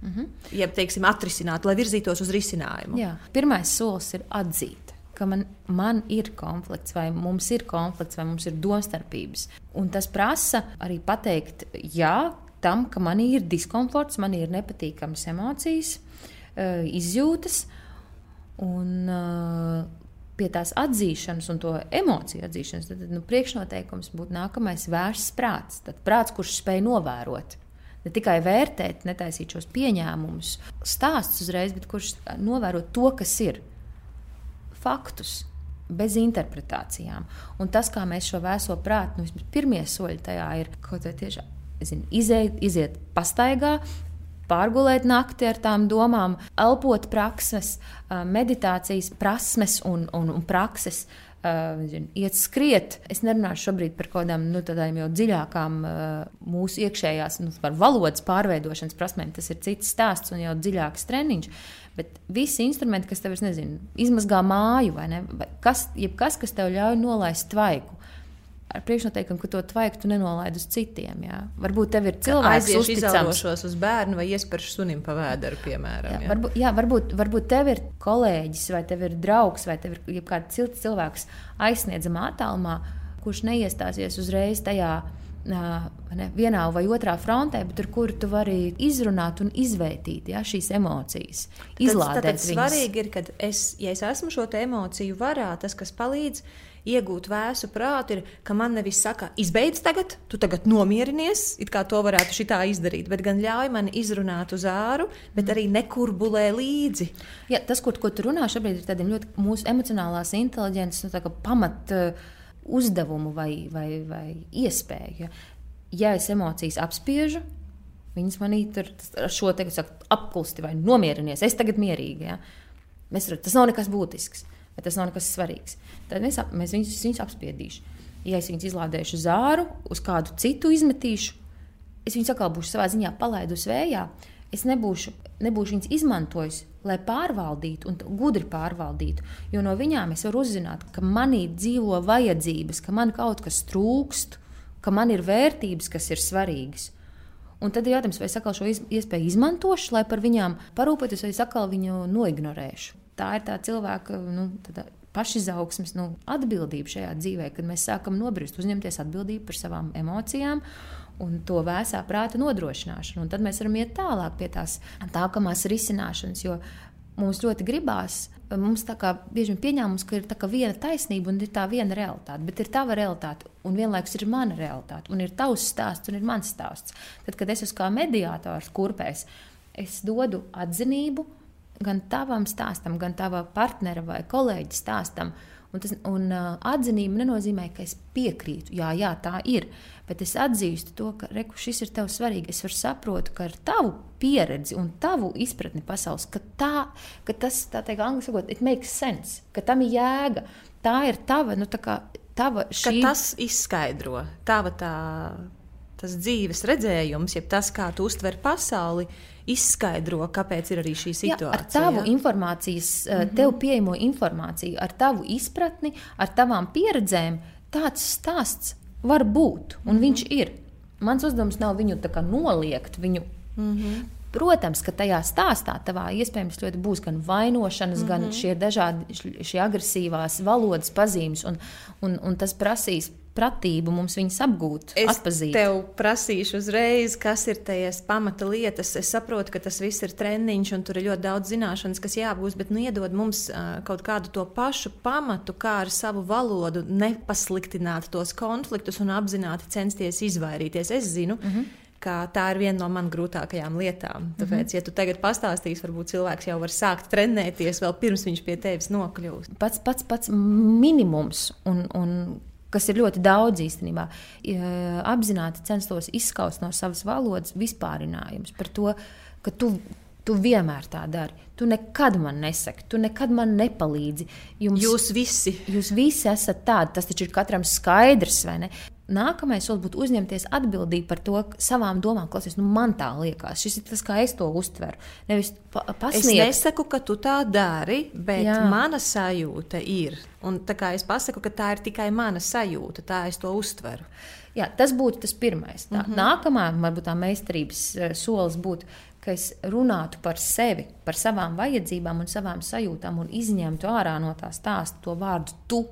Mm -hmm. Ja teiksim, atrisināt, lai virzītos uz risinājumu. Jā. Pirmais solis ir atzīt, ka man, man ir konflikts, vai mums ir konflikts, vai mums ir domstarpības. Un tas prasa arī pateikt, jā, tam, ka man ir diskomforts, man ir nepatīkamas emocijas, eh, izjūtas. Un, eh, pie tās atzīšanas un to emociju atzīšanas, tad nu, priekšnoteikums būtu nākamais vērsts prāts. Tad prāts, kurš spēj novērot. Ne tikai vērtēt, netaisīt šos pieņēmumus, stāstus uzreiz, bet kurš novēro to, kas ir faktus. Bez interpretācijām. Un tas, kā mēs šo vēso prātu, nu, pirmie soļi tajā ir kaut vai tiešām zinu, iziet, iziet pastaigā, pārgulēt nakti ar tām domām, elpot prakses, meditācijas prasmes un, un, un prakses. Uh, zinu, iet skriet. Es nerunāšu šobrīd par kaut kādām nu, jau dziļākām uh, mūsu iekšējās, nu, par valodas pārveidošanas prasmēm. Tas ir cits stāsts un jau dziļāks treniņš. Bet visi instrumenti, kas tev, nezinu, izmazgā māju, vai, ne, vai kas, jebkas, kas tev ļauj nolaist tvaiku, ar priekšnoteikumu, ka to tvaiku tu nenolaidi uz citiem. Jā. Varbūt tev ir cilvēks, kas uzticams uz bērnu vai iespēšu sunim pa vēderu, piemēram. Jā, jā. Varbūt, jā, varbūt, varbūt tev ir kolēģis, vai tev ir draugs, vai tev ir kāds cits cilvēks aizsniedzamā attālumā, kurš neiestāsies uzreiz tajā ne, vienā vai otrā frontē, bet ar kuru tu vari izrunāt un izvērtīt ja, šīs emocijas. Izlādēt tas, svarīgi ir, ka es, ja es esmu šo emociju varā, tas, kas palīdz iegūt vēsu prātu, ir, ka man nevis saka, izbeidz tagad, tu tagad nomierinies, it kā to varētu šitā izdarīt, bet gan ļauj man izrunāt uz āru, bet arī nekurbulē līdzi. Ja, tas, ko, ko tu runā šobrīd, ir tādiem ļoti mūsu emocionālās inteliģences nu, pamat uh, uzdevumu vai, vai, vai iespēju. Ja, es emocijas apspiežu, Viņas manī tur ar šo saka, apklusti vai nomierinies. Es tagad mierīgi. Ja? Mēs, tas nav nekas būtisks bet tas nav nekas svarīgs. Tad mēs, mēs viņus, viņus apspiedīšu. Ja es viņus izlādēšu uz āru, uz kādu citu izmetīšu, es viņus atkal būšu savā ziņā palaidusi vējā. Es nebūšu, nebūšu viņus izmantojis, lai pārvaldītu un gudri pārvaldītu. Jo no viņām es varu uzzināt, ka manī dzīvo vajadzības, ka man kaut kas trūkst, ka man ir vērtības, kas ir svarīgas. Un tad ir jautājums, vai es atkal šo iespēju izmantošu, lai par viņām parūpētos, vai es atkal viņu noignorēšu tā ir tā cilvēka nu, pašizaugsmes nu, atbildība šajā dzīvē, kad mēs sākam nobrist, uzņemties atbildību par savām emocijām. Un to vēsā prāta nodrošināšanu. Un tad mēs varam iet tālāk pie tās nākamās risināšanas. Jo mums ļoti gribās, mums tā kā bieži vien pieņēmums, ka ir tā viena taisnība un ir tā viena realitāte, bet ir tava realitāte un vienlaikus ir mana realitāte, un ir tavs stāsts un ir mans stāsts. Tad, kad es esmu kā mediātors kurpēs, es dodu atzinību gan tavam stāstam, gan tava partnera vai kolēģa stāstam. Un, tas, un uh, atzinība nenozīmē, ka es piekrītu, jā, jā, tā ir. Bet es atzīstu to, ka reku, šis ir tev svarīgi. Es varu saprotu, ka ar tavu pieredzi un tavu izpratni pasaules, ka, tā, ka tas, tā teikt, angļu sakot, it makes sense, ka tam ir jēga. Tā ir tava, nu tā kā tava šī. Ka tas izskaidro tava tā, tas dzīves redzējums, jeb tas, kā tu uztver pasauli izskaidro, kāpēc ir arī šī situācija. Jā, ar tavu ja? informācijas, mm -hmm. tev pieejamo informāciju, ar tavu izpratni, ar tavām pieredzēm, tāds stāsts var būt, un mm -hmm. viņš ir. Mans uzdevums nav viņu noliegt, viņu Mm -hmm. Protams, ka tajā stāstā tavā iespējams būs gan vainošanas, mm -hmm. gan mhm. šie dažādi šie agresīvās valodas pazīmes, un, un, un tas prasīs pratību mums viņas apgūt, es atpazīt. Es tev prasīšu uzreiz, kas ir tās pamata lietas. Es saprotu, ka tas viss ir treniņš un tur ir ļoti daudz zināšanas, kas jāapgūst, bet nu, iedod mums uh, kaut kādu to pašu pamatu, kā ar savu valodu nepasliktināt tos konfliktus un apzināti censties izvairīties. Es zinu. Mm -hmm ka tā ir viena no man grūtākajām lietām. Tāpēc, mm -hmm. ja tu tagad pastāstīsi, varbūt cilvēks jau var sākt trenēties vēl pirms viņš pie tevis nokļūst. Pats, pats, pats minimums, un, un kas ir ļoti daudz īstenībā, apzināti censtos izskaust no savas valodas vispārinājumus par to, ka tu Tu vienmēr tā dari. Tu nekad man nesaki, tu nekad man nepalīdzi. Jums, jūs visi. Jūs visi esat tādi. Tas taču ir katram skaidrs, vai ne? Nākamais solis būtu uzņemties atbildību par to savām domām. Klausies, nu man tā liekas, šis ir tas, kā es to uztveru. Nevis pa pasniegt. Es nesaku, ka tu tā dari, bet Jā. mana sajūta ir. Un tā kā es pasaku, ka tā ir tikai mana sajūta, tā es to uztveru. Jā, tas būtu tas pirmais. Tā. Mm -hmm. Nākamā, varbūt tā meistarības uh, solis būtu, ka es runātu par sevi, par savām vajadzībām un savām sajūtām un izņemtu ārā no tā stāsta to vārdu tu.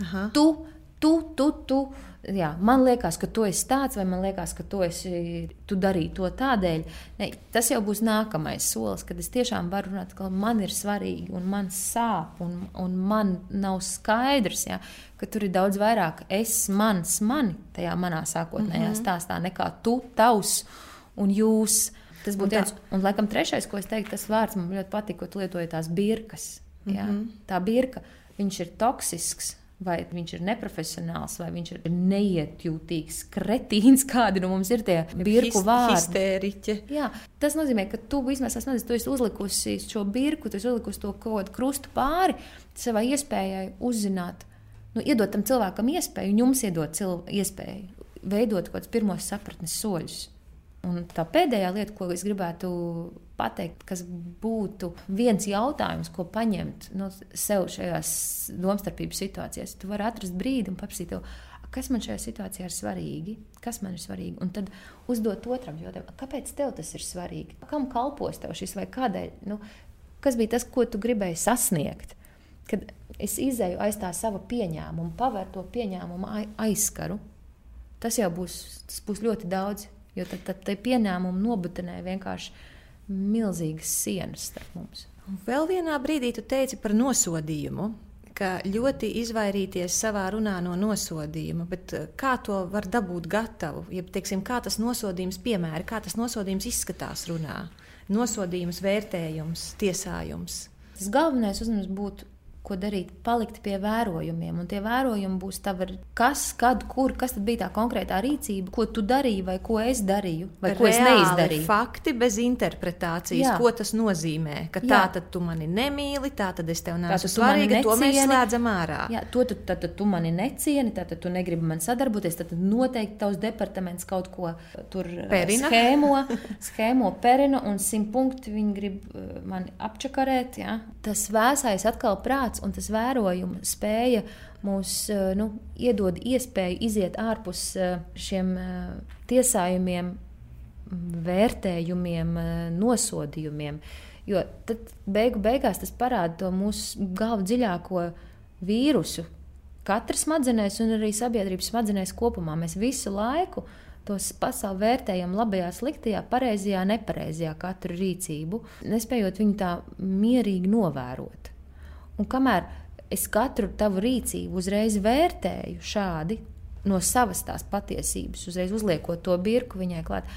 Aha. Tu, tu, tu, tu. Jā, man liekas, ka tu esi tāds, vai man liekas, ka tu, esi, tu darīji to tādēļ. Ne, tas jau būs nākamais solis, kad es tiešām varu runāt, ka man ir svarīgi, un man sāp, un, un man nav skaidrs, ja, ka tur ir daudz vairāk es, mans, mani tajā manā sākotnējā mm -hmm. stāstā nekā tu, tavs un jūs. Tas būtu viens. Un, laikam, trešais, ko es teiktu, tas vārds man ļoti patīk, ko tu lietoji tās birkas. Jā? Mm -hmm. Tā birka, viņš ir toksisks. Vai viņš ir neprofesionāls, vai viņš ir neietjūtīgs, kretīns, kādi no mums ir tie birku vārdi. Histēriķi. Jā, tas nozīmē, ka tu vismaz esmu tu esi uzlikusi šo birku, tu esi uzlikusi to kaut kādu krustu pāri savai iespējai uzzināt, nu, iedot tam cilvēkam iespēju, un jums iedot iespēju veidot kaut kādus pirmos sapratnes soļus. Un tā pēdējā lieta, ko es gribētu pateikt, kas būtu viens jautājums, ko paņemt no sev šajās domstarpības situācijās. Tu vari atrast brīdi un paprasīt, tev, kas man šajā situācijā ir svarīgi, kas man ir svarīgi. Un tad uzdot otram jautājumu, kāpēc tev tas ir svarīgi? Kam kalpos tev šis vai kādēļ? Nu, kas bija tas, ko tu gribēji sasniegt? Kad es izēju aiz tā sava pieņēmuma, pavēru to pieņēmumu aizskaru tas jau būs, tas būs ļoti daudz. Jo tad, tad tie pieņēmumi nobutinē vienkārši milzīgas sienas starp mums. Un vēl vienā brīdī tu teici par nosodījumu, ka ļoti izvairīties savā runā no nosodījuma, bet eh, kā to var dabūt gatavu? Ja, teiksim, kā tas nosodījums, piemēram, kā tas nosodījums izskatās runā? Nosodījums, vērtējums, tiesājums. Tas galvenais uzdevums būtu ko darīt, palikt pie vērojumiem. Un tie vērojumi būs tavi, kas, kad, kur, kas bija tā konkrētā rīcība, ko tu darīji, vai ko es darīju, vai Reāli ko es neizdarīju. Fakti bez interpretācijas, Jā. ko tas nozīmē. Ka Jā. tā tad tu mani nemīli, tā tad es tev neesmu svarīga, to mēs slēdzam ārā. Jā, to tu, tad, tad tu mani necieni, tad, tad tu negribi man sadarboties, tad, tad noteikti tavs departaments kaut ko tur eh, perina. schēmo, schēmo perina un simt punkti viņi grib eh, mani apčakarēt. Ja? Tas vēsais atkal prāts prāts un tas vērojuma spēja mūs eh, nu, iedod iespēju iziet ārpus eh, šiem eh, tiesājumiem, vērtējumiem, nosodījumiem. Jo tad beigu beigās tas parāda to mūsu galvu dziļāko vīrusu. Katra smadzenēs un arī sabiedrības smadzenēs kopumā mēs visu laiku tos pasauli vērtējam labajā, sliktajā, pareizajā, nepareizajā katru rīcību, nespējot viņu tā mierīgi novērot. Un kamēr es katru tavu rīcību uzreiz vērtēju šādi, no savas tās patiesības, uzreiz uzliekot to birku viņai klāt.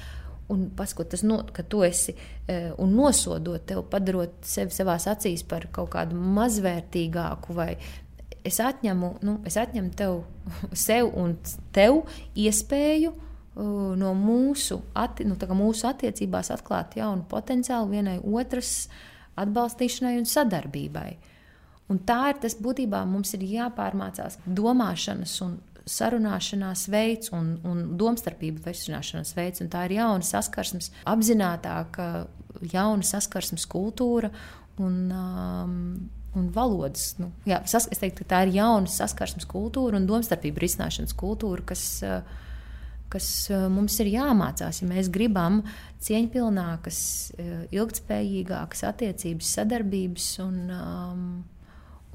Un paskatās, no, ka tu esi e, un nosodot tevi, padarot sevi savā acīs par kaut kādu mazvērtīgāku, vai es atņemu, nu, es atņemu tev, sev un tev iespēju uh, no mūsu, atti, nu, mūsu attiecībās atklāt jaunu potenciālu vienai otras atbalstīšanai un sadarbībai. Uh, Un tā ir tas būtībā mums ir jāpārmācās domāšanas un sarunāšanās veids un, un domstarpību veicināšanas veids. Un tā ir jauna saskarsmes, apzinātāka, jauna saskarsmes kultūra un, um, un valodas. Nu, jā, sas, es teiktu, ka tā ir jauna saskarsmes kultūra un domstarpību risināšanas kultūra, kas, uh, kas uh, mums ir jāmācās, ja mēs gribam cieņpilnākas, uh, ilgspējīgākas attiecības, sadarbības un um,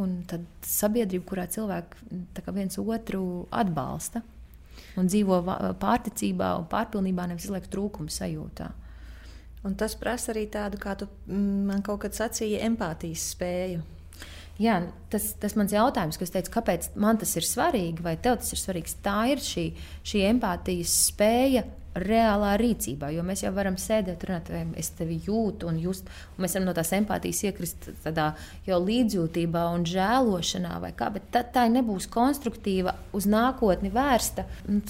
un tad sabiedrība, kurā cilvēki viens otru atbalsta un dzīvo pārticībā un pārpilnībā, nevis izliek trūkumu sajūtā. Un tas prasa arī tādu, kā tu mm, man kaut kad sacīji, empātijas spēju. Jā, tas ir mans jautājums, kas teica, kāpēc man tas ir svarīgi, vai tev tas ir svarīgs. Tā ir šī, šī empātijas spēja reālā rīcībā. Jo mēs jau varam sēdēt, runāt, vai es tevi jūtu, un, just, un mēs varam no tās empātijas iekrist tādā jau līdzjūtībā un žēlošanā, vai kā, bet tā, tā nebūs konstruktīva, uz nākotni vērsta nu,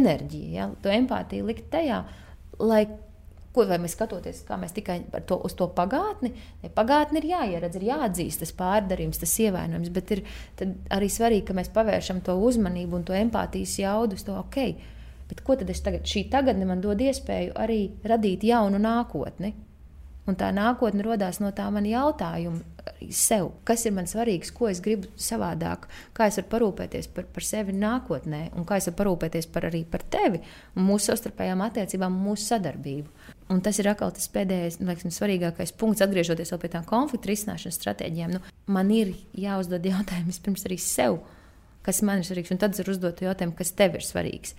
enerģija. Ja? To empātiju likt tajā, lai Ko vai mēs skatoties, kā mēs tikai to, uz to pagātni? Ne, pagātni ir jāieredz, ir jāatzīst tas pārdarījums, tas ievainojums, bet ir arī svarīgi, ka mēs pavēršam to uzmanību un to empātijas jaudu uz to, ok, Bet ko tad es tagad, šī tagadne man dod iespēju arī radīt jaunu nākotni? Un tā nākotne radās no tā man jautājuma sev, kas ir man svarīgs, ko es gribu savādāk, kā es varu parūpēties par, par sevi nākotnē, un kā es varu parūpēties par, arī par tevi un mūsu savstarpējām attiecībām mūsu sadarbību. Un tas ir atkal tas pēdējais, laikam, svarīgākais punkts, atgriežoties pie tām konfliktu risināšanas stratēģijām. Nu, man ir jāuzdod jautājums pirms arī sev, kas man ir svarīgs, un tad es varu uzdot jautājumu, kas tev ir svarīgs.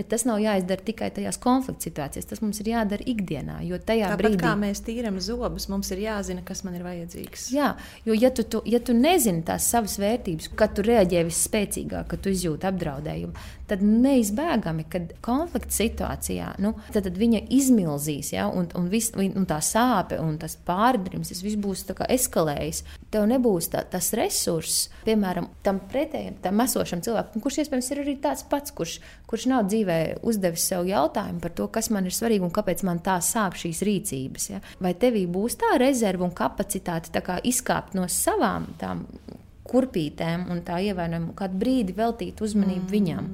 Bet tas nav jāizdara tikai tajās konflikta situācijās. Tas mums ir jādara ikdienā. Jo tajā Tāpat brīdī, kā mēs tīram zobus, mums ir jāzina, kas man ir vajadzīgs. Jā, jo ja tu, tu, ja tu nezini tās savas vērtības, kad tu reaģē visspēcīgāk, kad tu izjūti apdraudējumu, tad neizbēgami, kad konflikta situācijā nu, tad, tad viņa izmilzīs, ja, un, un, vis, un tā sāpe un tas pārdrims, tas viss būs eskalējis. Tev nebūs tā, tas resurss, piemēram, tam pretējam, tam esošam cilvēkam, kurš iespējams ir arī tāds pats, kurš, kurš nav dzīvē uzdevis sev jautājumu par to, kas man ir svarīgi un kāpēc man tā sāp šīs rīcības. Ja. Vai tevī būs tā rezerve un kapacitāte izkāpt no savām tām kurpītēm un tā ievainojumu, kādu brīdi veltīt uzmanību mm. viņam.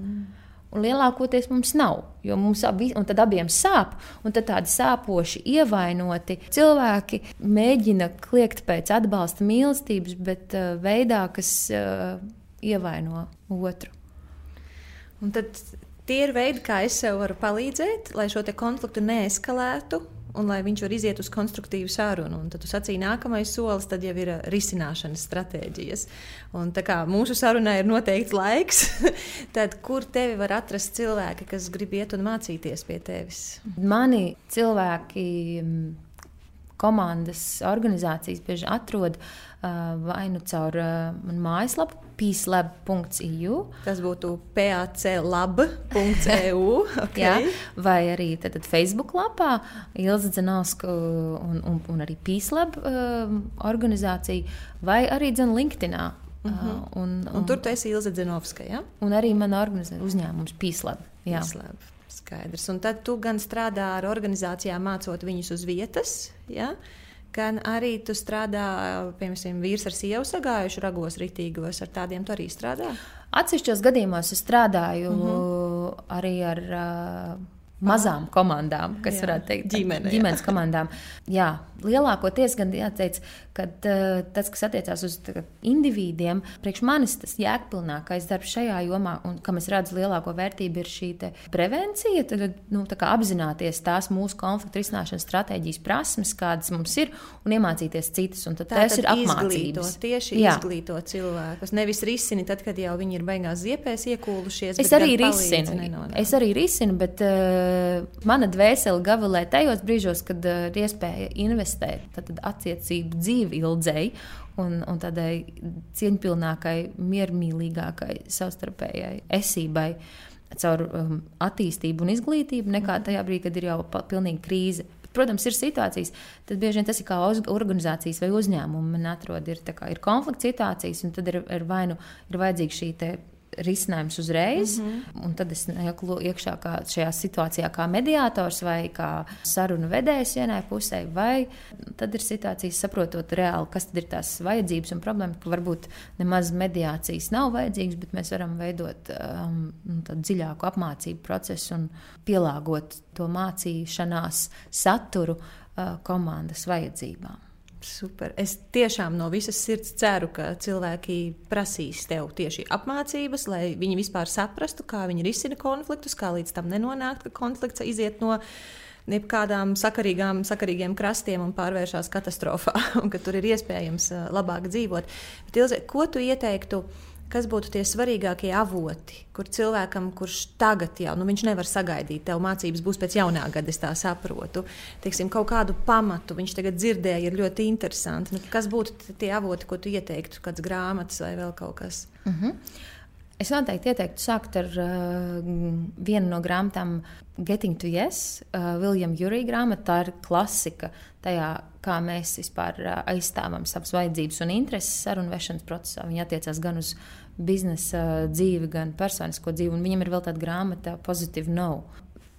Un lielākoties mums nav, jo mums abi, tad abiem sāp, un tādi sāpoši, ievainoti cilvēki mēģina kliegt pēc atbalsta mīlestības, bet uh, veidā, kas uh, ievaino otru. Un tad tie ir veidi, kā es sev varu palīdzēt, lai šo konfliktu neeskalētu un lai viņš var iziet uz konstruktīvu sarunu. Un tad tu sacīji, nākamais solis jau ir uh, risināšanas stratēģijas. Un kā mūsu sarunai ir noteikts laiks, tad kur tevi var atrast cilvēki, kas grib iet un mācīties pie tevis? Mani cilvēki komandas organizācijas bieži atrod uh, vai nu caur uh, manu mājaslapu, peacelab.eu. Tas būtu paclab.eu. okay. Jā, vai arī tad, tad Facebook lapā Ilza Zenovska un, un, un arī Peacelab uh, organizācija, vai arī dzen LinkedInā. Uh -huh. uh, un, un, un tur tu esi Ilza Zenovska, ja? Un arī mana organizācija uzņēmums Peacelab. Jā. Peacelab. Skaidrs. Un tad tu gan strādā ar organizācijām, mācot viņus uz vietas, ja? gan arī tu strādā, piemēram, vīrs ar sievu sagājuši ragos ritīgos, ar tādiem tu arī strādā? Atsevišķos gadījumos es strādāju mhm. -huh. arī ar. Uh, mazām komandām, kas jā, varētu teikt, ģimene, ģimenes jā. komandām. Jā, lielākoties gan jāteic, ka uh, tas, kas attiecās uz tā, individiem, priekš manis tas jēgpilnākais darbs šajā jomā, un kam es redzu lielāko vērtību, ir šī prevencija. Tad nu, apzināties tās mūsu konfliktu risināšanas stratēģijas prasmes, kādas mums ir, un iemācīties citas. Un tad tas ir apmācības. Tieši Jā. izglīto cilvēkus. Nevis risini tad, kad jau viņi ir beigās ziepēs iekūlušies. Es arī risinu. Nenonāk. Es arī risinu, bet uh, mana dvēsele gavilē tajos brīžos, kad uh, ir iespēja investēt attiecību dzīvi dzīvi ildzēji un, un tādai cieņpilnākai, miermīlīgākai savstarpējai esībai caur um, attīstību un izglītību, nekā tajā brīdī, kad ir jau pilnīgi krīze. Protams, ir situācijas, tad bieži vien tas ir kā organizācijas vai uzņēmuma. Man atrod, ir, kā, ir konflikts situācijas, un tad ir, ir vai nu ir vajadzīga šī risinājums uzreiz, mm -hmm. tad es nāku iekšā kā šajā situācijā, kā mediātors vai kā sarunu vedējs vienai pusē, vai tad ir situācijas saprotot reāli, kas ir tās vajadzības un problēmas, ka varbūt nemaz mediācijas nav vajadzīgas, bet mēs varam veidot um, nu, dziļāku apmācību procesu un pielāgot to mācīšanās saturu uh, komandas vajadzībām. Super. Es tiešām no visas sirds ceru, ka cilvēki prasīs tev tieši apmācības, lai viņi vispār saprastu, kā viņi risina konfliktus, kā līdz tam nenonākt, ka konflikts iziet no nekādām sakarīgām, sakarīgiem krastiem un pārvēršas katastrofā, un ka tur ir iespējams labāk dzīvot. Bet, Ilze, ko tu ieteiktu? Kas būtu tie svarīgākie avoti, kur cilvēkam, kurš tagad jau nu, nevar sagaidīt, tev mācības būs pēc jaunā gada, es tā saprotu, teiksim, kaut kādu pamatu viņš tagad dzirdēja, ir ļoti interesanti. Nu, kas būtu tie avoti, ko tu ieteiktu, kādas grāmatas vai vēl kaut kas? Mm -hmm. Es noteikti ieteiktu sākt ar uh, vienu no grāmatām, Getting to Yes, uh, Viljama Jurija grāmata. Tā ir klasika tajā, kā mēs vispār uh, aizstāvam savas vajadzības un intereses sarunu vešanas procesā. Viņa attiecās gan uz biznesa dzīvi, gan personisko dzīvi. Un viņam ir vēl tāda grāmata, Positive No.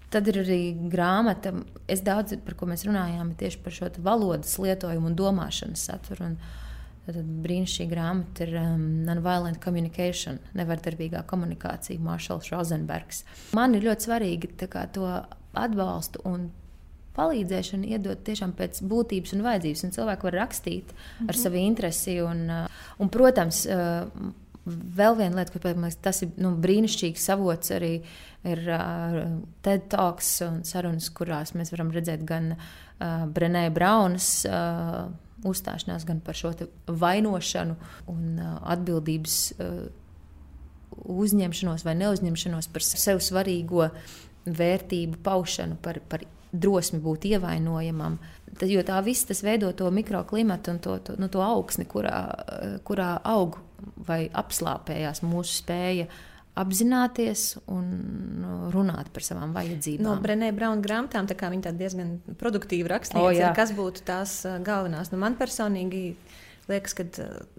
Tad ir arī grāmata, es daudz par ko mēs runājām, tieši par šo valodas lietojumu un domāšanas saturu. Un, Tad brīnišķīga grāmata ir um, Nonviolent Communication, nevardarbīgā komunikācija, Maršals Rozenbergs. Man ir ļoti svarīgi to atbalstu un palīdzēšanu iedot tiešām pēc būtības un vajadzības. Un cilvēki var rakstīt -hmm. ar mhm. savu interesi. Un, uh, un, protams, uh, Vēl viena lieta, ko liekas, tas ir nu, brīnišķīgs avots, arī ir uh, TED Talks un sarunas, kurās mēs varam redzēt gan Brenē Braunas uzstāšanās, gan par šo vainošanu un uh, atbildības uh, uzņemšanos vai neuzņemšanos par sev svarīgo vērtību paušanu, par, par drosmi būt ievainojamam. Tad, jo tā viss tas veido to mikroklimatu un to, to, nu, to augsni, kurā, kurā aug vai apslāpējās mūsu spēja apzināties un nu, runāt par savām vajadzībām. No Brenē Brauna grāmatām tā viņa diezgan produktīvi rakstīja, kas būtu tās galvenās. Nu, man personīgi liekas, ka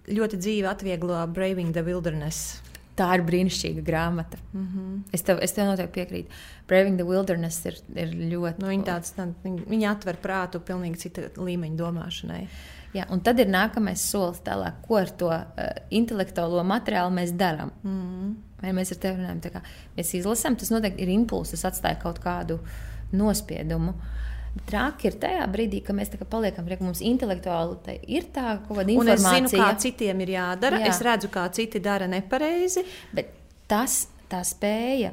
ļoti dzīve atvieglo Braving the Wilderness. Tā ir brīnišķīga grāmata. Mm -hmm. es, tev, es tev noteikti piekrītu. Braving the Wilderness ir, ir ļoti. Nu, viņa, tāds, tā, viņa atver prātu pilnīgi cita līmeņa domāšanai. Jā, un tad ir nākamais solis tālāk, ko ar to uh, intelektuālo materiālu mēs darām. Mm -hmm. Vai mēs ar tevi runājam, kā mēs izlasām, tas noteikti ir impulss, tas atstāja kaut kādu nospiedumu. Traki ir tajā brīdī, kad mēs paliekam pie mums intelektuāli. Ir tā kaut kāda informācija. Un es zinu, kā citiem ir jādara. Jā. Es redzu, kā citi dara nepareizi. Bet tas, tā spēja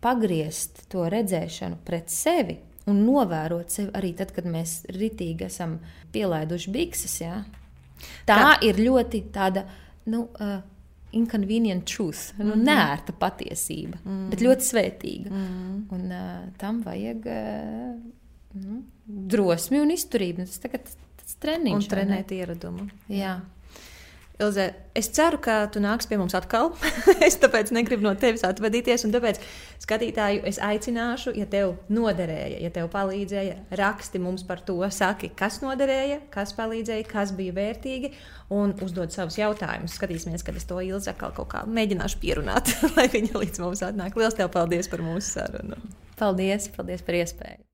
pagriezt to redzēšanu pret sevi un novērot sevi arī tad, kad mēs ritīgi esam pielaiduši bikses. Ja? Tā Kā? ir ļoti tāda. Nu, uh, Inconvenient truth, nu, mm -hmm. nērta patiesība, mm -hmm. bet ļoti svētīga. Mm -hmm. Un uh, tam vajag uh, nu, drosmi un izturību. Tas tagad tas treniņš. Un trenēt ieradumu. Jā. Ilze, es ceru, ka tu nāksi pie mums atkal. es tāpēc negribu no tevis atvadīties. Tāpēc skatītāju es aicināšu, ja tev noderēja, ja tev palīdzēja, raksti mums par to, saki, kas noderēja, kas palīdzēja, kas bija vērtīgi, un uzdod savus jautājumus. Skatīsimies, kad es to Ilze atkal kaut kā mēģināšu pierunāt, lai viņa līdz mums atnāk. Lielas tev paldies par mūsu sarunu! Paldies, paldies par iespēju!